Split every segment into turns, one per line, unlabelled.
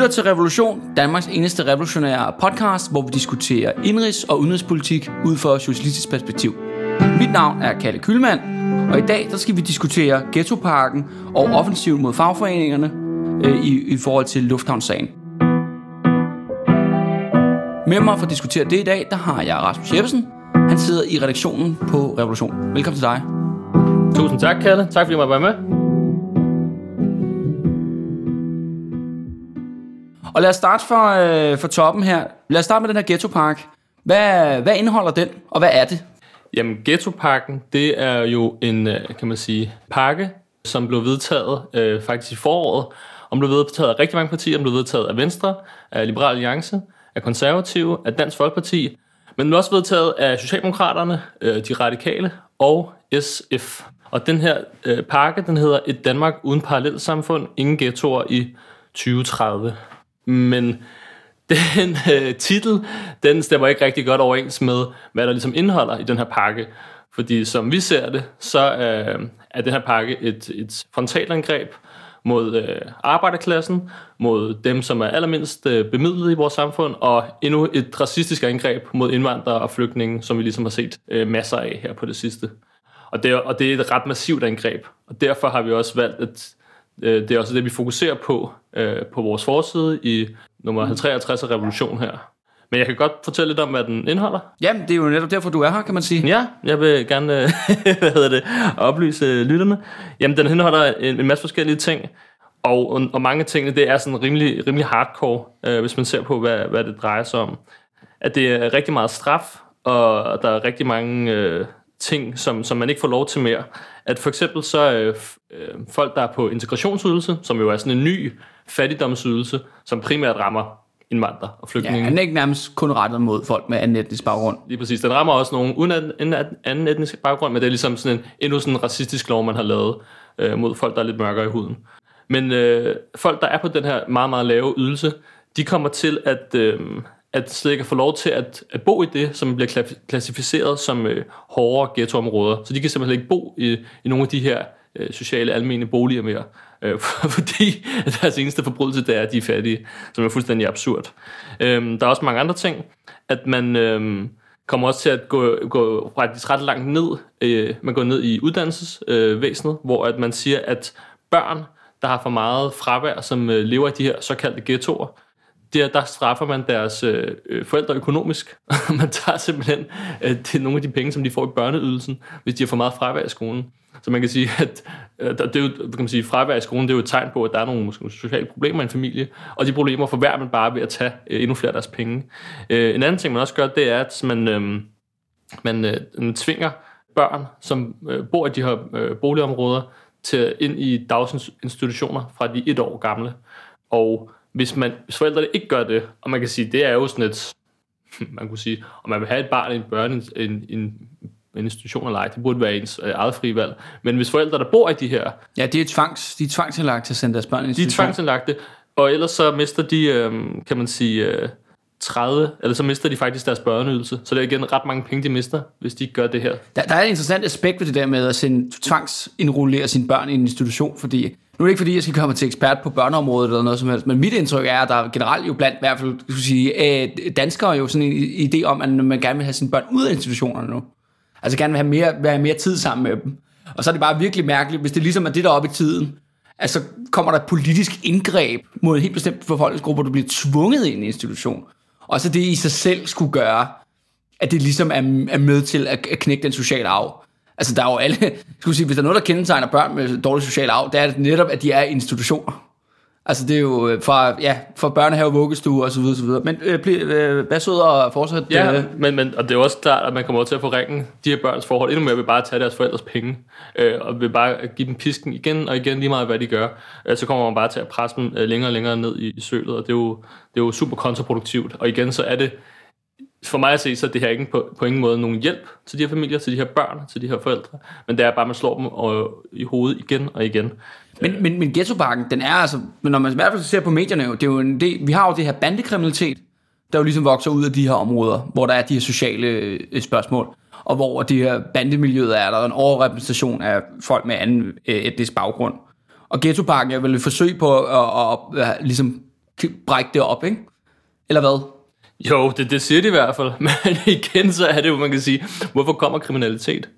lytter til Revolution, Danmarks eneste revolutionære podcast, hvor vi diskuterer indrigs- og udenrigspolitik ud fra socialistisk perspektiv. Mit navn er Kalle Kylmand, og i dag der skal vi diskutere ghettoparken og offensiv mod fagforeningerne øh, i, i forhold til lufthavnssagen. Med mig for at diskutere det i dag, der har jeg Rasmus Jeppesen. Han sidder i redaktionen på Revolution. Velkommen til dig.
Tusind tak, Kalle. Tak fordi jeg måtte være med.
Og lad os starte for, øh, for toppen her. Lad os starte med den her ghettopark. Hvad, hvad indeholder den, og hvad er det?
Jamen, ghettoparken, det er jo en, øh, kan man sige, pakke, som blev vedtaget øh, faktisk i foråret, Om blev vedtaget af rigtig mange partier, om blev vedtaget af Venstre, af Liberal Alliance, af Konservative, af Dansk Folkeparti, men den blev også vedtaget af Socialdemokraterne, øh, de radikale og SF. Og den her øh, pakke, den hedder Et Danmark uden parallelsamfund, ingen ghettoer i 2030. Men den øh, titel, den stemmer ikke rigtig godt overens med, hvad der ligesom indeholder i den her pakke. Fordi som vi ser det, så øh, er den her pakke et, et frontalangreb mod øh, arbejderklassen, mod dem, som er allermindst øh, bemidlet i vores samfund, og endnu et racistisk angreb mod indvandrere og flygtninge, som vi ligesom har set øh, masser af her på det sidste. Og det, er, og det er et ret massivt angreb, og derfor har vi også valgt, at øh, det er også det, vi fokuserer på øh, på vores forside i nummer 53 af Revolution her. Men jeg kan godt fortælle lidt om, hvad den indeholder.
Jamen, det er jo netop derfor, du er her, kan man sige.
Ja, jeg vil gerne hvad hedder det, oplyse lytterne. Jamen, den indeholder en, en masse forskellige ting, og, og, og mange af tingene, det er sådan rimelig, rimelig hardcore, øh, hvis man ser på, hvad, hvad det drejer sig om. At det er rigtig meget straf, og der er rigtig mange øh, ting, som, som man ikke får lov til mere. At for eksempel så øh, øh, folk, der er på integrationsydelse, som jo er sådan en ny fattigdomsydelse, som primært rammer indvandrere og flygtninge.
Ja, den er ikke nærmest kun rettet mod folk med anden etnisk baggrund.
Lige præcis. Den rammer også nogen uden en anden etnisk baggrund, men det er ligesom sådan en, endnu sådan en racistisk lov, man har lavet øh, mod folk, der er lidt mørkere i huden. Men øh, folk, der er på den her meget, meget lave ydelse, de kommer til at, øh, at slet ikke få lov til at, at bo i det, som bliver klassificeret som øh, hårdere ghettoområder. Så de kan simpelthen ikke bo i, i nogle af de her øh, sociale almene boliger mere. Øh, fordi deres eneste forbrydelse, det er, at de er fattige, som er fuldstændig absurd. Øh, der er også mange andre ting, at man... Øh, kommer også til at gå, gå faktisk ret langt ned. Øh, man går ned i uddannelsesvæsenet, øh, hvor at man siger, at børn, der har for meget fravær, som øh, lever i de her såkaldte ghettoer, der, der straffer man deres øh, øh forældre økonomisk. man tager simpelthen øh, det nogle af de penge, som de får i børneydelsen, hvis de har for meget fravær i skolen. Så man kan sige, at øh, det er jo, kan man sige, fravær i skolen det er jo et tegn på, at der er nogle måske, sociale problemer i en familie, og de problemer forværrer man bare ved at tage øh, endnu flere af deres penge. Øh, en anden ting, man også gør, det er, at man, øh, man, øh, man tvinger børn, som øh, bor i de her øh, boligområder, til ind i dagsinstitutioner fra de et år gamle. Og hvis, man, hvis forældrene ikke gør det, og man kan sige, det er jo sådan et, man kunne sige, om man vil have et barn i en børne, en, en, en institution eller ej, det burde være ens øh, eget frie valg. Men hvis forældre, der bor i de her...
Ja, de er, tvangs, de er tvangsindlagt til at sende deres børn i.
De er tvangsindlagte, og ellers så mister de, øh, kan man sige, øh, 30, eller så mister de faktisk deres børneydelse. Så det er igen ret mange penge, de mister, hvis de ikke gør det her.
Der, der er et interessant aspekt ved det der med at sende tvangsindrullere sine børn i en institution, fordi nu er det ikke fordi, jeg skal komme til ekspert på børneområdet eller noget som helst, men mit indtryk er, at der generelt jo blandt i hvert fald, skulle sige, øh, danskere jo sådan en idé om, at man gerne vil have sine børn ud af institutionerne nu. Altså gerne vil have mere, være mere tid sammen med dem. Og så er det bare virkelig mærkeligt, hvis det ligesom er det der oppe i tiden, altså kommer der et politisk indgreb mod en helt bestemt befolkningsgruppe, du bliver tvunget ind i en institution. Og så det i sig selv skulle gøre, at det ligesom er, er med til at, at knække den sociale arv. Altså der er jo alle, skulle sige, hvis der er noget, der kendetegner børn med dårlig social arv, det er det netop, at de er institutioner. Altså det er jo øh, fra, ja, fra børnehave, vuggestue og så videre, så videre. Men øh, øh, hvad så og fortsæt?
Ja, øh. men, men, og det er også klart, at man kommer til at forringe de her børns forhold endnu mere ved bare at tage deres forældres penge, øh, og vil bare give dem pisken igen og igen lige meget, hvad de gør. Øh, så kommer man bare til at presse dem øh, længere og længere ned i, i sølet, og det er, jo, det er jo super kontraproduktivt. Og igen, så er det, for mig at se, så er det her ikke på, på ingen måde nogen hjælp til de her familier, til de her børn, til de her forældre, men det er bare, at man slår dem og, i hovedet igen og igen.
Men, men, men ghettoparken, den er altså, når man i hvert fald ser på medierne, det er jo en del, vi har jo det her bandekriminalitet, der jo ligesom vokser ud af de her områder, hvor der er de her sociale øh, spørgsmål, og hvor de her bandemiljøet er, der er en overrepræsentation af folk med anden øh, etnisk baggrund. Og ghettoparken er vel et forsøg på at, at, at, at ligesom brække det op, ikke? Eller hvad?
Jo, det, det siger de i hvert fald. Men igen, så er det jo, man kan sige, hvorfor kommer kriminalitet?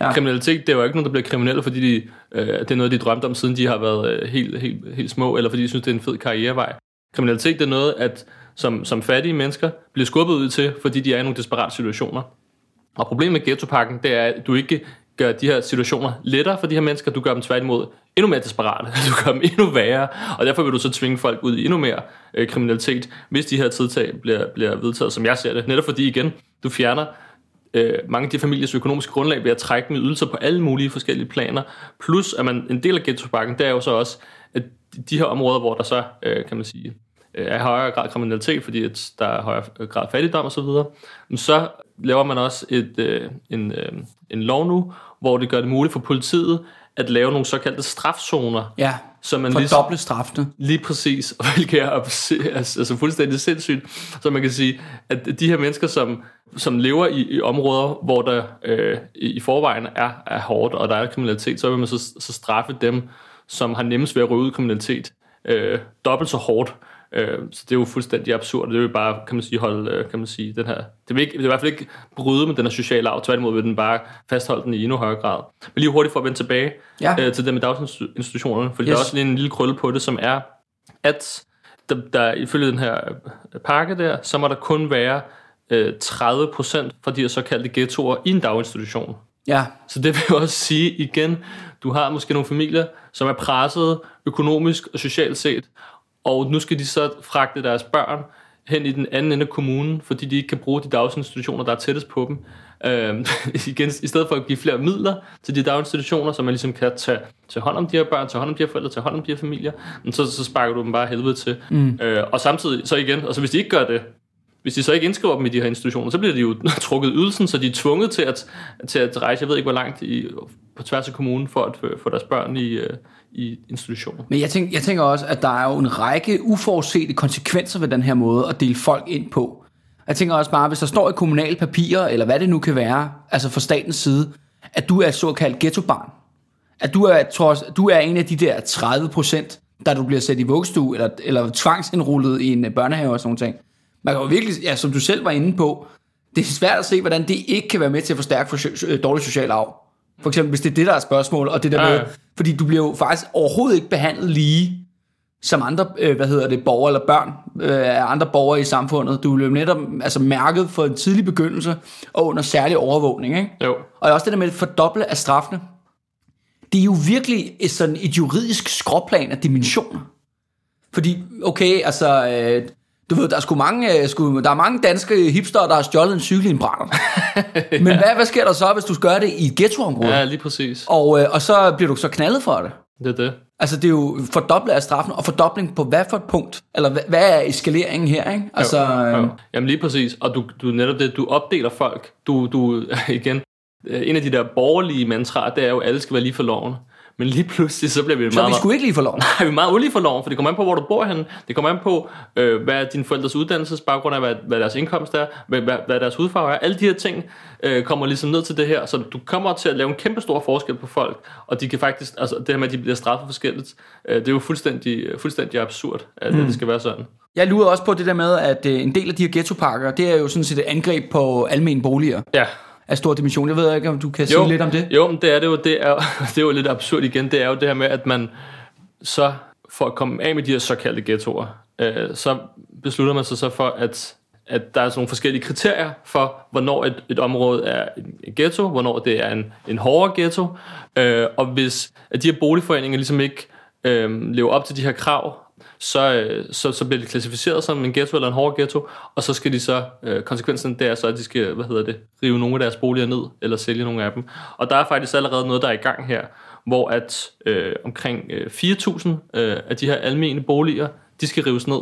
Ja. Kriminalitet, det er jo ikke nogen, der bliver kriminelle, fordi de, øh, det er noget, de drømte om, siden de har været øh, helt, helt, helt små, eller fordi de synes, det er en fed karrierevej. Kriminalitet, det er noget, at som, som fattige mennesker bliver skubbet ud til, fordi de er i nogle desperate situationer. Og problemet med ghettopakken, det er, at du ikke gør de her situationer lettere for de her mennesker, du gør dem tværtimod endnu mere desperate, du gør dem endnu værre, og derfor vil du så tvinge folk ud i endnu mere øh, kriminalitet, hvis de her tiltag bliver, bliver vedtaget, som jeg ser det. Netop fordi igen, du fjerner øh, mange af de familiers økonomiske grundlag ved at trække dem i ydelser på alle mulige forskellige planer. Plus, at man en del af ghettopakken, det er jo så også, at de her områder, hvor der så, øh, kan man sige, øh, er højere grad kriminalitet, fordi at der er højere grad fattigdom osv., så, videre, så laver man også et, øh, en, øh, en lov nu, hvor det gør det muligt for politiet at lave nogle såkaldte strafzoner.
Ja,
så man
for
lige,
straffene.
Lige præcis, hvilket er altså, altså fuldstændig sindssygt. Så man kan sige, at de her mennesker, som, som lever i, i områder, hvor der øh, i forvejen er, er hårdt, og der er kriminalitet, så vil man så, så straffe dem, som har nemmest ved at ryge ud kriminalitet, øh, dobbelt så hårdt. Øh, så det er jo fuldstændig absurd, det vil bare, kan man sige, holde, øh, kan man sige, den her, det vil, ikke, det vil i hvert fald ikke bryde med den her sociale arv, tværtimod vil den bare fastholde den i endnu højere grad. Men lige hurtigt for at vende tilbage ja. øh, til det med dagsinstitutionerne, fordi yes. der er også lige en lille krølle på det, som er, at der, der ifølge den her øh, pakke der, så må der kun være øh, 30% fra de her såkaldte ghettoer i en daginstitution.
Ja.
Så det vil også sige igen, du har måske nogle familier, som er presset økonomisk og socialt set, og nu skal de så fragte deres børn hen i den anden ende af kommunen, fordi de ikke kan bruge de dagsinstitutioner, der er tættest på dem. Øh, igen, I stedet for at give flere midler til de daginstitutioner, så man ligesom kan tage, tage hånd om de her børn, tage hånd om de her forældre, tage hånd om de her familier, men så, så sparker du dem bare helvede til. Mm. Øh, og samtidig, så igen, altså hvis de ikke gør det, hvis de så ikke indskriver dem i de her institutioner, så bliver de jo trukket ydelsen, så de er tvunget til at, til at rejse, jeg ved ikke hvor langt, i, på tværs af kommunen, for at øh, få deres børn i, øh, i institutioner.
Men jeg tænker, jeg tænker også, at der er jo en række uforudsete konsekvenser ved den her måde at dele folk ind på. Jeg tænker også bare, hvis der står i kommunale papirer, eller hvad det nu kan være, altså fra statens side, at du er et såkaldt ghettobarn, at du er, tror, du er en af de der 30 procent, der du bliver sat i vuggestue, eller, eller tvangsindrullet i en øh, børnehave og sådan noget. Man kan jo virkelig, ja, som du selv var inde på, det er svært at se, hvordan det ikke kan være med til at forstærke for dårlig social arv. For eksempel, hvis det er det, der er spørgsmål, og det der ja. med, fordi du bliver jo faktisk overhovedet ikke behandlet lige som andre, øh, hvad hedder det, borgere eller børn øh, af andre borgere i samfundet. Du bliver netop altså, mærket for en tidlig begyndelse og under særlig overvågning. Ikke?
Jo.
Og også det der med at fordoble af straffene. Det er jo virkelig et, sådan et juridisk skråplan af dimensioner. Fordi, okay, altså, øh, du ved, der er sgu mange, øh, sgu, der er mange danske hipster, der har stjålet en cykel i en brænder. ja. Men hvad, hvad sker der så, hvis du gør det i et ghettoområde?
Ja, lige præcis.
Og, øh, og så bliver du så knaldet for det.
Det er det.
Altså, det er jo fordoblet af straffen, og fordobling på hvad for et punkt? Eller hvad, hvad er eskaleringen her, ikke? Altså, jo, jo.
Øh, Jamen lige præcis, og du, du netop det, du opdeler folk. Du, du, igen, en af de der borgerlige mantraer, det er jo, at alle skal være lige for loven. Men lige pludselig, så bliver vi
meget... Så vi skulle ikke lige for loven?
Nej, vi er meget ulige for loven, for det kommer an på, hvor du bor henne. Det kommer an på, øh, hvad din forældres uddannelsesbaggrund er, hvad, hvad deres indkomst er, hvad, hvad, hvad deres hudfarve er. Alle de her ting øh, kommer ligesom ned til det her, så du kommer til at lave en kæmpe stor forskel på folk, og de kan faktisk, altså det her med, at de bliver straffet forskelligt, øh, det er jo fuldstændig, fuldstændig absurd, at mm. det skal være sådan.
Jeg lurer også på det der med, at øh, en del af de her ghettopakker, det er jo sådan set et angreb på almindelige boliger.
Ja
af stor dimension. Jeg ved ikke, om du kan jo, sige lidt om det?
Jo, men det er det jo. Det er, det er jo lidt absurd igen. Det er jo det her med, at man så for at komme af med de her såkaldte ghettoer, øh, så beslutter man sig så for, at, at der er sådan nogle forskellige kriterier for, hvornår et, et område er en ghetto, hvornår det er en, en hårdere ghetto, øh, og hvis at de her boligforeninger ligesom ikke øh, lever op til de her krav, så, øh, så, så bliver de klassificeret som en ghetto eller en hård ghetto, og så skal de så, øh, konsekvensen der er så, at de skal, hvad hedder det, rive nogle af deres boliger ned, eller sælge nogle af dem. Og der er faktisk allerede noget, der er i gang her, hvor at øh, omkring øh, 4.000 øh, af de her almene boliger, de skal rives ned,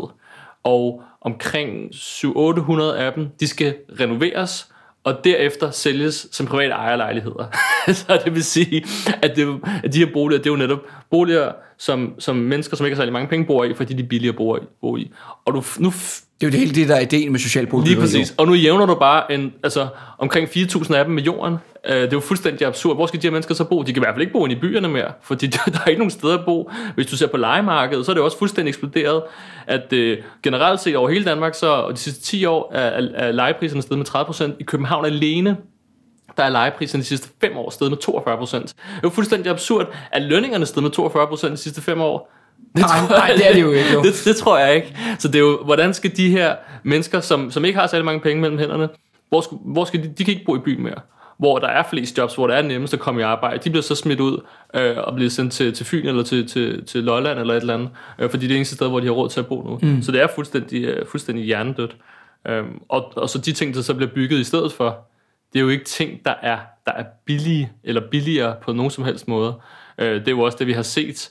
og omkring 700-800 af dem, de skal renoveres, og derefter sælges som private ejerlejligheder. så det vil sige, at, det, at de her boliger, det er jo netop boliger, som, som mennesker, som ikke har særlig mange penge, bor i, fordi de er billigere bor i. Bor i. Og du, nu
det er jo det hele det, der er ideen med social
Lige præcis. Og nu jævner du bare en, altså, omkring 4.000 af dem med jorden. Øh, det er jo fuldstændig absurd. Hvor skal de her mennesker så bo? De kan i hvert fald ikke bo inde i byerne mere, fordi der er ikke nogen steder at bo. Hvis du ser på legemarkedet, så er det også fuldstændig eksploderet, at øh, generelt set over hele Danmark, så de sidste 10 år er, er, er legepriserne steget med 30%. I København alene, der er legepriserne de sidste 5 år steget med 42%. Det er jo fuldstændig absurd, at lønningerne steget med 42% de sidste 5 år.
Det nej, nej, det er det jo ikke. Jo.
Det, det tror jeg ikke. Så det er jo, hvordan skal de her mennesker, som, som ikke har særlig mange penge mellem hænderne, hvor skal, hvor skal de, de kan ikke bo i byen mere hvor der er flest jobs, hvor det er nemmest at komme i arbejde, de bliver så smidt ud øh, og bliver sendt til, til Fyn eller til, til, til Lolland eller et eller andet, øh, fordi det er eneste sted, hvor de har råd til at bo nu. Mm. Så det er fuldstændig, øh, fuldstændig hjernedødt. Øh, og, og så de ting, der så bliver bygget i stedet for, det er jo ikke ting, der er, der er billige eller billigere på nogen som helst måde. Øh, det er jo også det, vi har set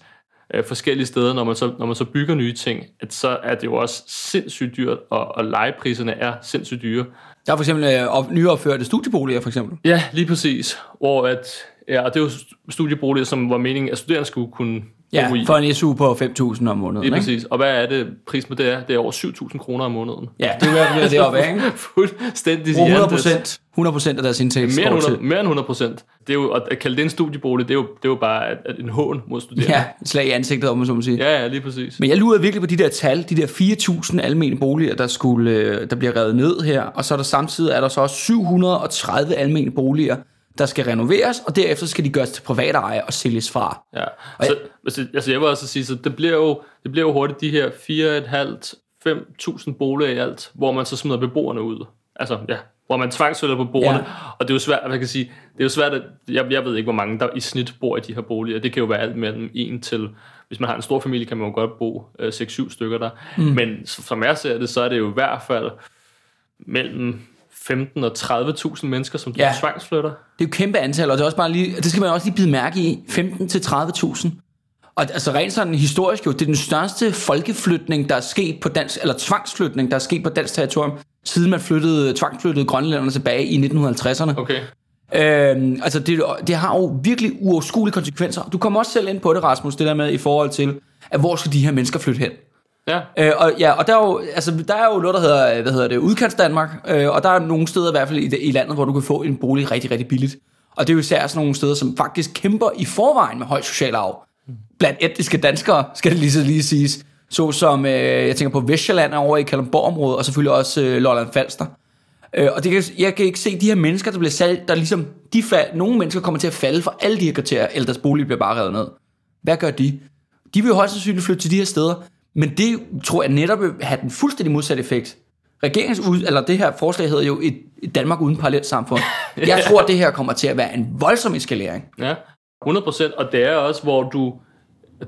øh, forskellige steder, når man, så, når man så bygger nye ting, at så er det jo også sindssygt dyrt, og, og legepriserne er sindssygt dyre.
Der er for eksempel øh, op, nyopførte studieboliger, for eksempel.
Ja, lige præcis. Hvor at, ja, det er jo studieboliger, som var meningen, at studerende skulle kunne
Ja, for en SU på 5.000 om måneden.
Lige præcis. Og hvad er det, prisen på det er? Det er over 7.000 kroner om måneden.
Ja, det er jo det oppe, ikke?
Fuldstændig
100 procent. 100 procent af deres indtægt
mere, 100, mere end 100 procent. Det er jo, at kalde det en studiebolig, det er jo, det er jo bare en hån mod studerende.
Ja, et slag i ansigtet, om man så må sige.
Ja, ja, lige præcis.
Men jeg lurede virkelig på de der tal, de der 4.000 almene boliger, der, skulle, øh, der bliver revet ned her, og så er der samtidig er der så også 730 almene boliger, der skal renoveres, og derefter skal de gøres til private eje og sælges fra.
Ja, så, altså, altså jeg vil også sige, så det bliver jo, det bliver jo hurtigt de her 4.500-5.000 boliger i alt, hvor man så smider beboerne ud. Altså, ja, hvor man tvangsfælder på bordene, ja. og det er jo svært, jeg kan sige, det er jo svært, at, jeg, jeg ved ikke, hvor mange der i snit bor i de her boliger, det kan jo være alt mellem en til, hvis man har en stor familie, kan man jo godt bo øh, 6-7 stykker der, mm. men som jeg ser det, så er det jo i hvert fald mellem 15 og 30.000 mennesker, som ja. tvangsflytter.
Det er jo kæmpe antal, og det, er også bare lige, det skal man også lige bide mærke i. 15 til 30.000. Og altså rent sådan historisk jo, det er den største folkeflytning, der er sket på dansk, eller tvangsflytning, der er sket på dansk territorium, siden man flyttede, tvangsflyttede grønlænderne tilbage i 1950'erne.
Okay.
Øhm, altså det, det har jo virkelig uoverskuelige konsekvenser. Du kommer også selv ind på det, Rasmus, det der med i forhold til, at hvor skal de her mennesker flytte hen?
Ja.
Øh, og, ja, og der er, jo, altså, der er jo noget, der hedder, hvad hedder det, udkants Danmark, øh, og der er nogle steder i hvert fald i, i landet, hvor du kan få en bolig rigtig, rigtig billigt. Og det er jo især sådan nogle steder, som faktisk kæmper i forvejen med høj social arv. Blandt etniske danskere, skal det lige så lige siges. Så som, øh, jeg tænker på Vestjylland over i Kalundborg-området, og selvfølgelig også øh, Lolland Falster. Øh, og det kan, jeg kan ikke se de her mennesker, der bliver salgt, der ligesom, de fald, nogle mennesker kommer til at falde for alle de her kriterier, eller deres bolig bliver bare revet ned. Hvad gør de? De vil jo højst sandsynligt flytte til de her steder, men det tror jeg netop vil have den fuldstændig modsatte effekt. Regeringens ud, eller det her forslag hedder jo et, Danmark uden parallelt samfund. Jeg tror, det her kommer til at være en voldsom eskalering.
Ja, 100%, og det er også, hvor du,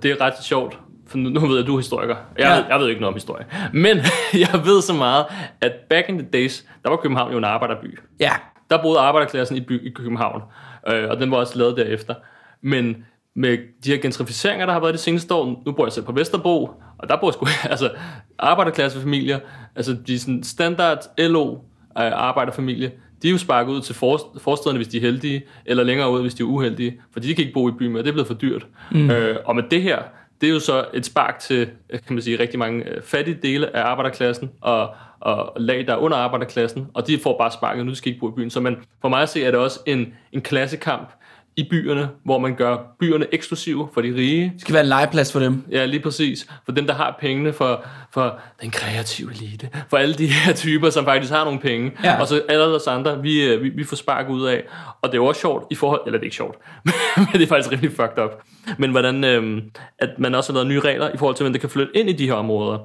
det er ret sjovt, for nu, nu ved jeg, du er historiker. Jeg, ja. ved, jeg ved ikke noget om historie. Men jeg ved så meget, at back in the days, der var København jo en arbejderby.
Ja.
Der boede arbejderklassen i, by, i København, øh, og den var også lavet derefter. Men med de her gentrificeringer, der har været de seneste år, nu bor jeg selv på Vesterbro, og der bor sgu, altså arbejderklassefamilier, altså de sådan standard LO arbejderfamilie, de er jo sparket ud til forstederne, hvis de er heldige, eller længere ud, hvis de er uheldige, fordi de kan ikke bo i byen, og det er blevet for dyrt. Mm. Øh, og med det her, det er jo så et spark til, kan man sige, rigtig mange øh, fattige dele af arbejderklassen, og, og lag, der er under arbejderklassen, og de får bare sparket, nu skal ikke bo i byen. Så man, for mig at se, er det også en, en klassekamp, i byerne, hvor man gør byerne eksklusive for de rige.
Det skal være en legeplads for dem.
Ja, lige præcis. For dem, der har pengene, for, for den kreative elite, for alle de her typer, som faktisk har nogle penge. Ja. Og så alle os andre, vi, øh, vi, vi får spark ud af. Og det er også sjovt i forhold, eller det er ikke sjovt, men det er faktisk rigtig fucked up. Men hvordan, øhm, at man også har lavet nye regler i forhold til, hvem der kan flytte ind i de her områder.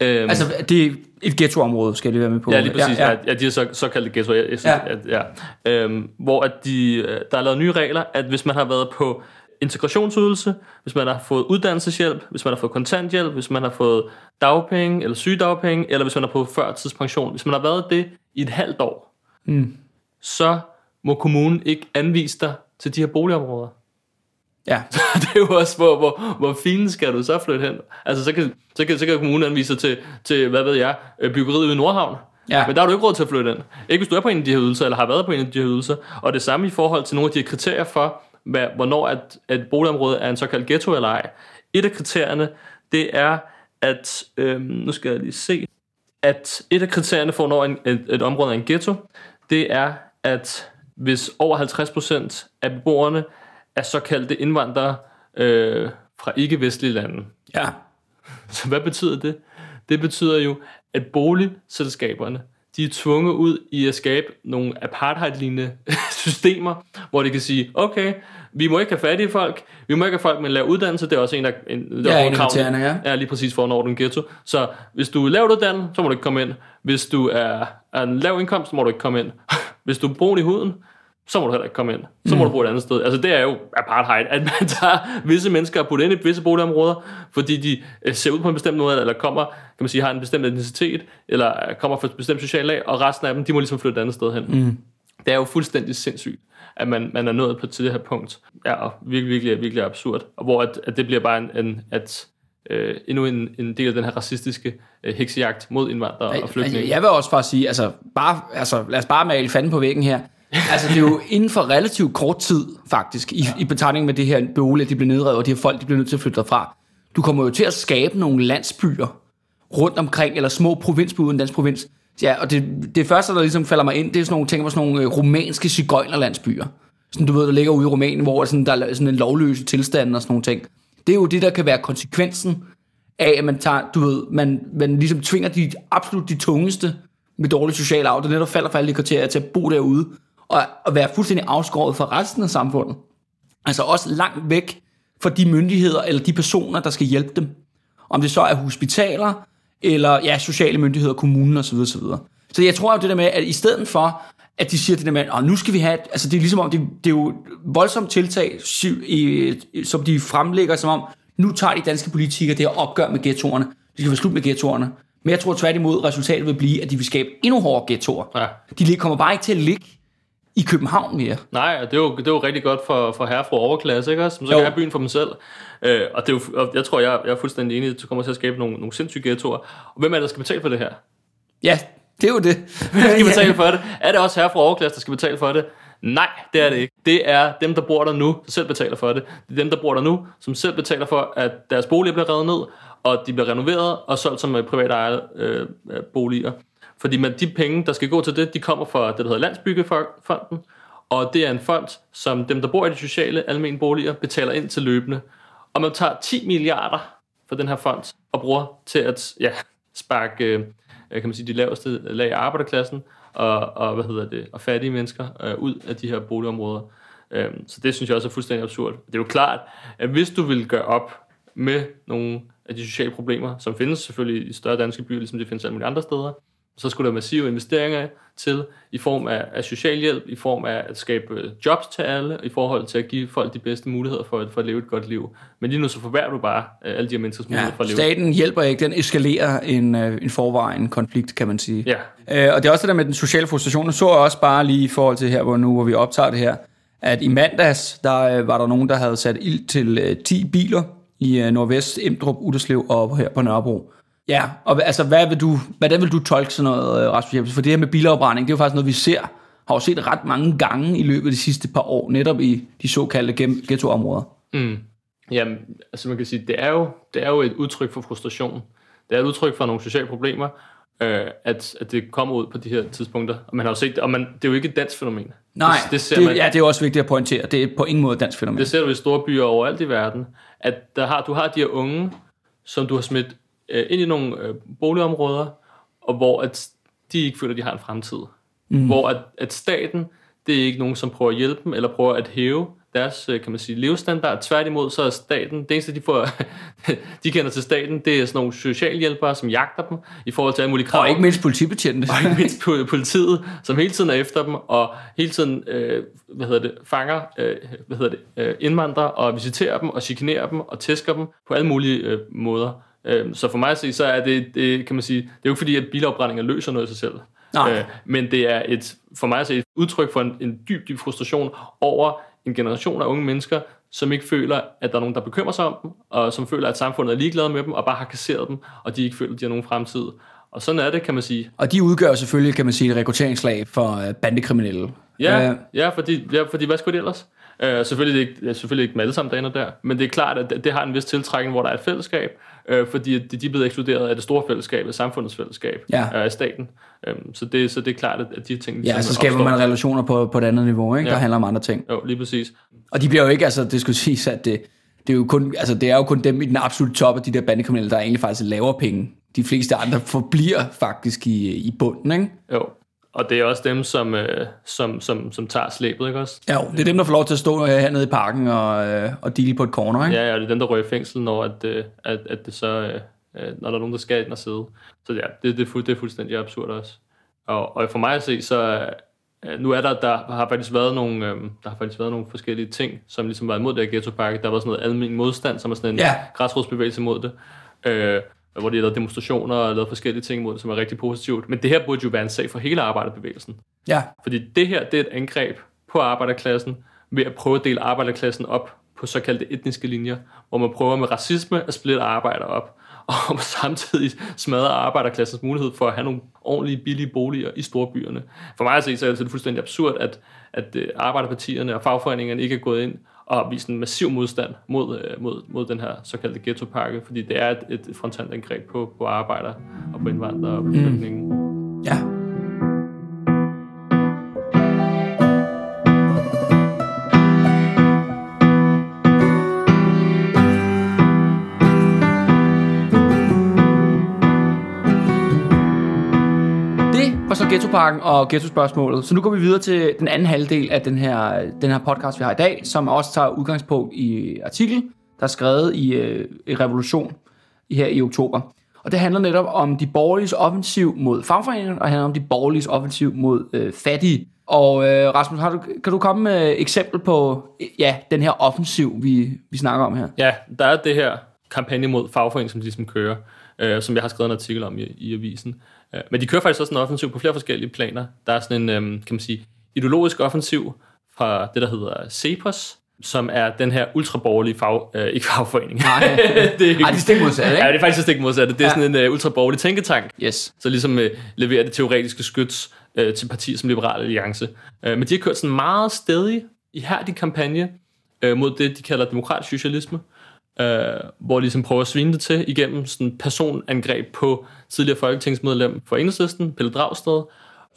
Øhm, altså, det er et ghettoområde, skal det være med på.
Ja, lige præcis. Ja, ja. ja de er så, såkaldte ghetto. Jeg, jeg synes, ja. At, ja. Øhm, hvor at de, øh, der er lavet nye regler, at hvis man har været på integrationsydelse, hvis man har fået uddannelseshjælp, hvis man har fået kontanthjælp, hvis man har fået dagpenge eller sygedagpenge, eller hvis man har fået førtidspension, hvis man har været det i et halvt år, mm. så må kommunen ikke anvise dig til de her boligområder.
Ja.
det er jo også, hvor, hvor, hvor fint skal du så flytte hen? Altså, så kan, så kan, så kan kommunen anvise til, til, hvad ved jeg, øh, byggeriet i Nordhavn. Ja. Men der har du ikke råd til at flytte ind. Ikke hvis du er på en af de her ydelser, eller har været på en af de her ydelser. Og det samme i forhold til nogle af de kriterier for, hvad, hvornår at, at boligområde er en såkaldt ghetto eller ej. Et af kriterierne, det er, at, øhm, nu skal jeg lige se, at et af kriterierne for, hvornår en, et, et område er en ghetto, det er, at hvis over 50% af beboerne er såkaldte indvandrere øh, fra ikke-vestlige lande.
Ja.
Så hvad betyder det? Det betyder jo, at boligselskaberne, de er tvunget ud i at skabe nogle apartheid-lignende systemer, hvor de kan sige, okay, vi må ikke have fattige folk, vi må ikke have folk med lav uddannelse, det er også en af, en,
Ja,
af
en af
kravene.
ja.
Ja, lige præcis for nå den ghetto. Så hvis du er lavt uddannet, så må du ikke komme ind. Hvis du er, er en lav indkomst, så må du ikke komme ind. Hvis du er brun i huden, så må du heller ikke komme ind. Så må du bo et andet sted. Altså det er jo apartheid, at man tager visse mennesker og putter ind i visse boligområder, fordi de øh, ser ud på en bestemt måde, eller kommer, kan man sige, har en bestemt etnicitet, eller kommer fra et bestemt socialt lag, og resten af dem, de må ligesom flytte et andet sted hen. Mm. Det er jo fuldstændig sindssygt, at man, man er nået på til det her punkt. Ja, og virkelig, virkelig, virkelig absurd. Og hvor at, at det bliver bare en, en at øh, endnu en, en del af den her racistiske øh, heksejagt mod indvandrere og flygtninge.
Jeg vil også bare sige, altså, bare, altså lad os bare male fanden på væggen her. Altså, det er jo inden for relativt kort tid, faktisk, i, i betegning med det her bolig, de bliver nedrevet, og de her folk, de bliver nødt til at flytte derfra. Du kommer jo til at skabe nogle landsbyer rundt omkring, eller små provinsbyer uden dansk provins. Ja, og det, det første, der ligesom falder mig ind, det er sådan nogle ting, hvor sådan nogle øh, romanske cigøjnerlandsbyer. Sådan, du ved, der ligger ude i Rumænien, hvor sådan, der er sådan en lovløse tilstand og sådan nogle ting. Det er jo det, der kan være konsekvensen af, at man tager, du ved, man, man ligesom tvinger de absolut de tungeste med dårlig social arv, der netop falder for alle de kriterier til at bo derude, og, og være fuldstændig afskåret fra resten af samfundet. Altså også langt væk fra de myndigheder eller de personer, der skal hjælpe dem. Om det så er hospitaler, eller ja, sociale myndigheder, kommunen osv. osv. Så jeg tror jo det der med, at i stedet for, at de siger det der med, at nu skal vi have, et, altså det er ligesom om, det, det er jo voldsomt tiltag, som de fremlægger som om, nu tager de danske politikere det her opgør med ghettoerne. Det skal være slut med ghettoerne. Men jeg tror tværtimod, resultatet vil blive, at de vil skabe endnu hårdere ghettoer.
Ja.
De kommer bare ikke til at ligge i København mere.
Nej, og det er jo, det er jo rigtig godt for, for herre fra overklasse, ikke også? Som så
Jo.
kan have byen for dem selv. Øh, og, det er jo, og jeg tror, jeg, jeg er fuldstændig enig, at det kommer til at skabe nogle, nogle sindssyge ghettoer. Og hvem er det, der skal betale for det her?
Ja, det er jo det.
Hvem skal betale for det? Er det også herre fra overklasse, der skal betale for det? Nej, det er det ikke. Det er dem, der bor der nu, der selv betaler for det. Det er dem, der bor der nu, som selv betaler for, at deres boliger bliver revet ned, og de bliver renoveret og solgt som private ejede øh, øh, boliger. Fordi man, de penge, der skal gå til det, de kommer fra det, der hedder Landsbyggefonden, og det er en fond, som dem, der bor i de sociale almene boliger, betaler ind til løbende. Og man tager 10 milliarder fra den her fond og bruger til at ja, sparke øh, kan man sige, de laveste lag af arbejderklassen og, og, hvad hedder det, og fattige mennesker øh, ud af de her boligområder. Øhm, så det synes jeg også er fuldstændig absurd. Det er jo klart, at hvis du vil gøre op med nogle af de sociale problemer, som findes selvfølgelig i større danske byer, ligesom det findes alle mulige andre steder, så skulle der massive investeringer til i form af, af socialhjælp, i form af at skabe øh, jobs til alle, i forhold til at give folk de bedste muligheder for, at- for at leve et godt liv. Men lige nu så forværrer du bare øh, alle de her menneskers muligheder for
Ja,
at leve.
staten hjælper ikke, den eskalerer en, øh, en forvejen konflikt, kan man sige.
Ja.
Øh, og det er også det der med den sociale frustration. Nu så jeg også bare lige i forhold til her, hvor nu hvor vi optager det her, at i mandags, der øh, var der nogen, der havde sat ild til øh, 10 biler i øh, Nordvest, Emdrup, Udderslev og her på Nørrebro. Ja, og altså, hvad vil du, hvordan vil du tolke sådan noget, øh, Rasmus Jebsen? For det her med bilafbrænding, det er jo faktisk noget, vi ser, har jo set ret mange gange i løbet af de sidste par år, netop i de såkaldte ghettoområder.
Mm. Jamen, altså man kan sige, det er, jo, det er jo et udtryk for frustration. Det er et udtryk for nogle sociale problemer, øh, at, at det kommer ud på de her tidspunkter. Og man har jo set det, og man, det er jo ikke et dansk fænomen.
Nej,
det, det, ser
det,
man,
ja, det er også vigtigt at pointere. Det er på ingen måde et dansk fænomen.
det ser du i store byer overalt i verden, at der har, du har de her unge, som du har smidt øh, ind i nogle øh, boligområder, og hvor at de ikke føler, at de har en fremtid. Mm. Hvor at, at staten, det er ikke nogen, som prøver at hjælpe dem, eller prøver at hæve deres, øh, kan man sige, levestandard. Tværtimod, så er staten, det eneste, de får, de kender til staten, det er sådan nogle socialhjælpere, som jagter dem, i forhold til alle mulige krav.
Og ikke mindst politibetjente.
Og ikke mindst po- politiet, som hele tiden er efter dem, og hele tiden, øh, hvad hedder det, fanger, øh, hvad hedder det, øh, indvandrere, og visiterer dem, og chikanerer dem, og tæsker dem på alle mulige øh, måder. Øh, så for mig at se, så er det, det, kan man sige, det er jo ikke fordi, at bilafbrændinger løser noget i sig selv.
Nej.
Øh, men det er et, for mig at se, et udtryk for en, en dyb, dyb frustration over en generation af unge mennesker, som ikke føler, at der er nogen, der bekymrer sig om dem, og som føler, at samfundet er ligeglad med dem, og bare har kasseret dem, og de ikke føler, at de har nogen fremtid. Og sådan er det, kan man sige.
Og de udgør selvfølgelig, kan man sige, et rekrutteringslag for øh, bandekriminelle.
Ja,
Øh,
ja, fordi, ja, fordi hvad skulle det ellers? Øh, selvfølgelig, ikke, selvfølgelig ikke dem alle sammen, der ender der, men det er klart, at det, det har en vis tiltrækning, hvor der er et fællesskab, øh, fordi de, de er blevet ekskluderet af det store fællesskab, af samfundets fællesskab,
Ja.
øh, af staten. Øh, så, det, så det er klart, at, de ting...
Ja, så skaber
opstår.
man relationer på, på et andet niveau, ikke?
Ja.
der handler om andre ting.
Jo, lige præcis.
Og de bliver jo ikke, altså det skulle siges, at det, det, er jo kun, altså, det er jo kun dem i den absolutte top af de der bandekriminelle, der egentlig faktisk laver penge. De fleste andre forbliver faktisk i, i bunden, ikke?
Jo. Og det er også dem, som, øh, som, som, som tager slæbet, ikke også?
Ja, jo, det er dem, der får lov til at stå øh, hernede i parken og, øh, og deale på et corner, ikke?
Ja, ja, det er dem, der rører i fængsel, når, at, øh, at, at det så, øh, øh, når der er nogen, der skal ind og sidde. Så ja, det, det, er, fuld, det er fuldstændig absurd også. Og, og for mig at se, så øh, nu er der, der har faktisk været nogle, øh, der har faktisk været nogle forskellige ting, som ligesom var imod det her ghettopakke. Der var sådan noget almindelig modstand, som er sådan en
Ja.
græsrodsbevægelse mod det. Øh, hvor de har lavet demonstrationer og lavet forskellige ting mod det, som er rigtig positivt. Men det her burde jo være en sag for hele arbejderbevægelsen.
Ja,
Fordi det her, det er et angreb på arbejderklassen ved at prøve at dele arbejderklassen op på såkaldte etniske linjer, hvor man prøver med racisme at splitte arbejder op, og samtidig smadre arbejderklassens mulighed for at have nogle ordentlige, billige boliger i storbyerne. For mig at se, så er det fuldstændig absurd, at, at øh, arbejderpartierne og fagforeningerne ikke er gået ind og vist en massiv modstand mod, øh, mod, mod den her såkaldte ghettopakke, fordi det er et, et frontalt angreb på, på arbejdere og på indvandrere og på flygtninge.
ja. Ghettoparken og ghettospørgsmålet. Så nu går vi videre til den anden halvdel af den her, den her podcast, vi har i dag, som også tager udgangspunkt i artikel, der er skrevet i, øh, i Revolution her i oktober. Og det handler netop om de borgerliges offensiv mod fagforeningerne, og handler om de borgerliges offensiv mod øh, fattige. Og øh, Rasmus, har du, kan du komme med et eksempel på ja, den her offensiv, vi, vi snakker om her?
Ja, der er det her kampagne mod fagforeningen, som de ligesom kører, øh, som jeg har skrevet en artikel om i, i avisen. Øh, men de kører faktisk også en offensiv på flere forskellige planer. Der er sådan en, øh, kan man sige, ideologisk offensiv fra det, der hedder CEPOS, som er den her ultraborgerlige fag, øh, ikke fagforening.
Nej,
det er,
Ej, det er stik modsat, ikke?
Ja, det er faktisk stik modsatte. Det er
Ja.
sådan en uh, ultraborgerlig tænketank,
Yes.
så ligesom øh, leverer det teoretiske skyts øh, til partier som Liberal Alliance. Øh, men de har kørt sådan en meget stedig, ihærdig kampagne øh, mod det, de kalder demokratisk socialisme, øh, hvor de ligesom prøver at svine det til igennem sådan personangreb på tidligere folketingsmedlem for Enhedslisten, Pelle Dragsted.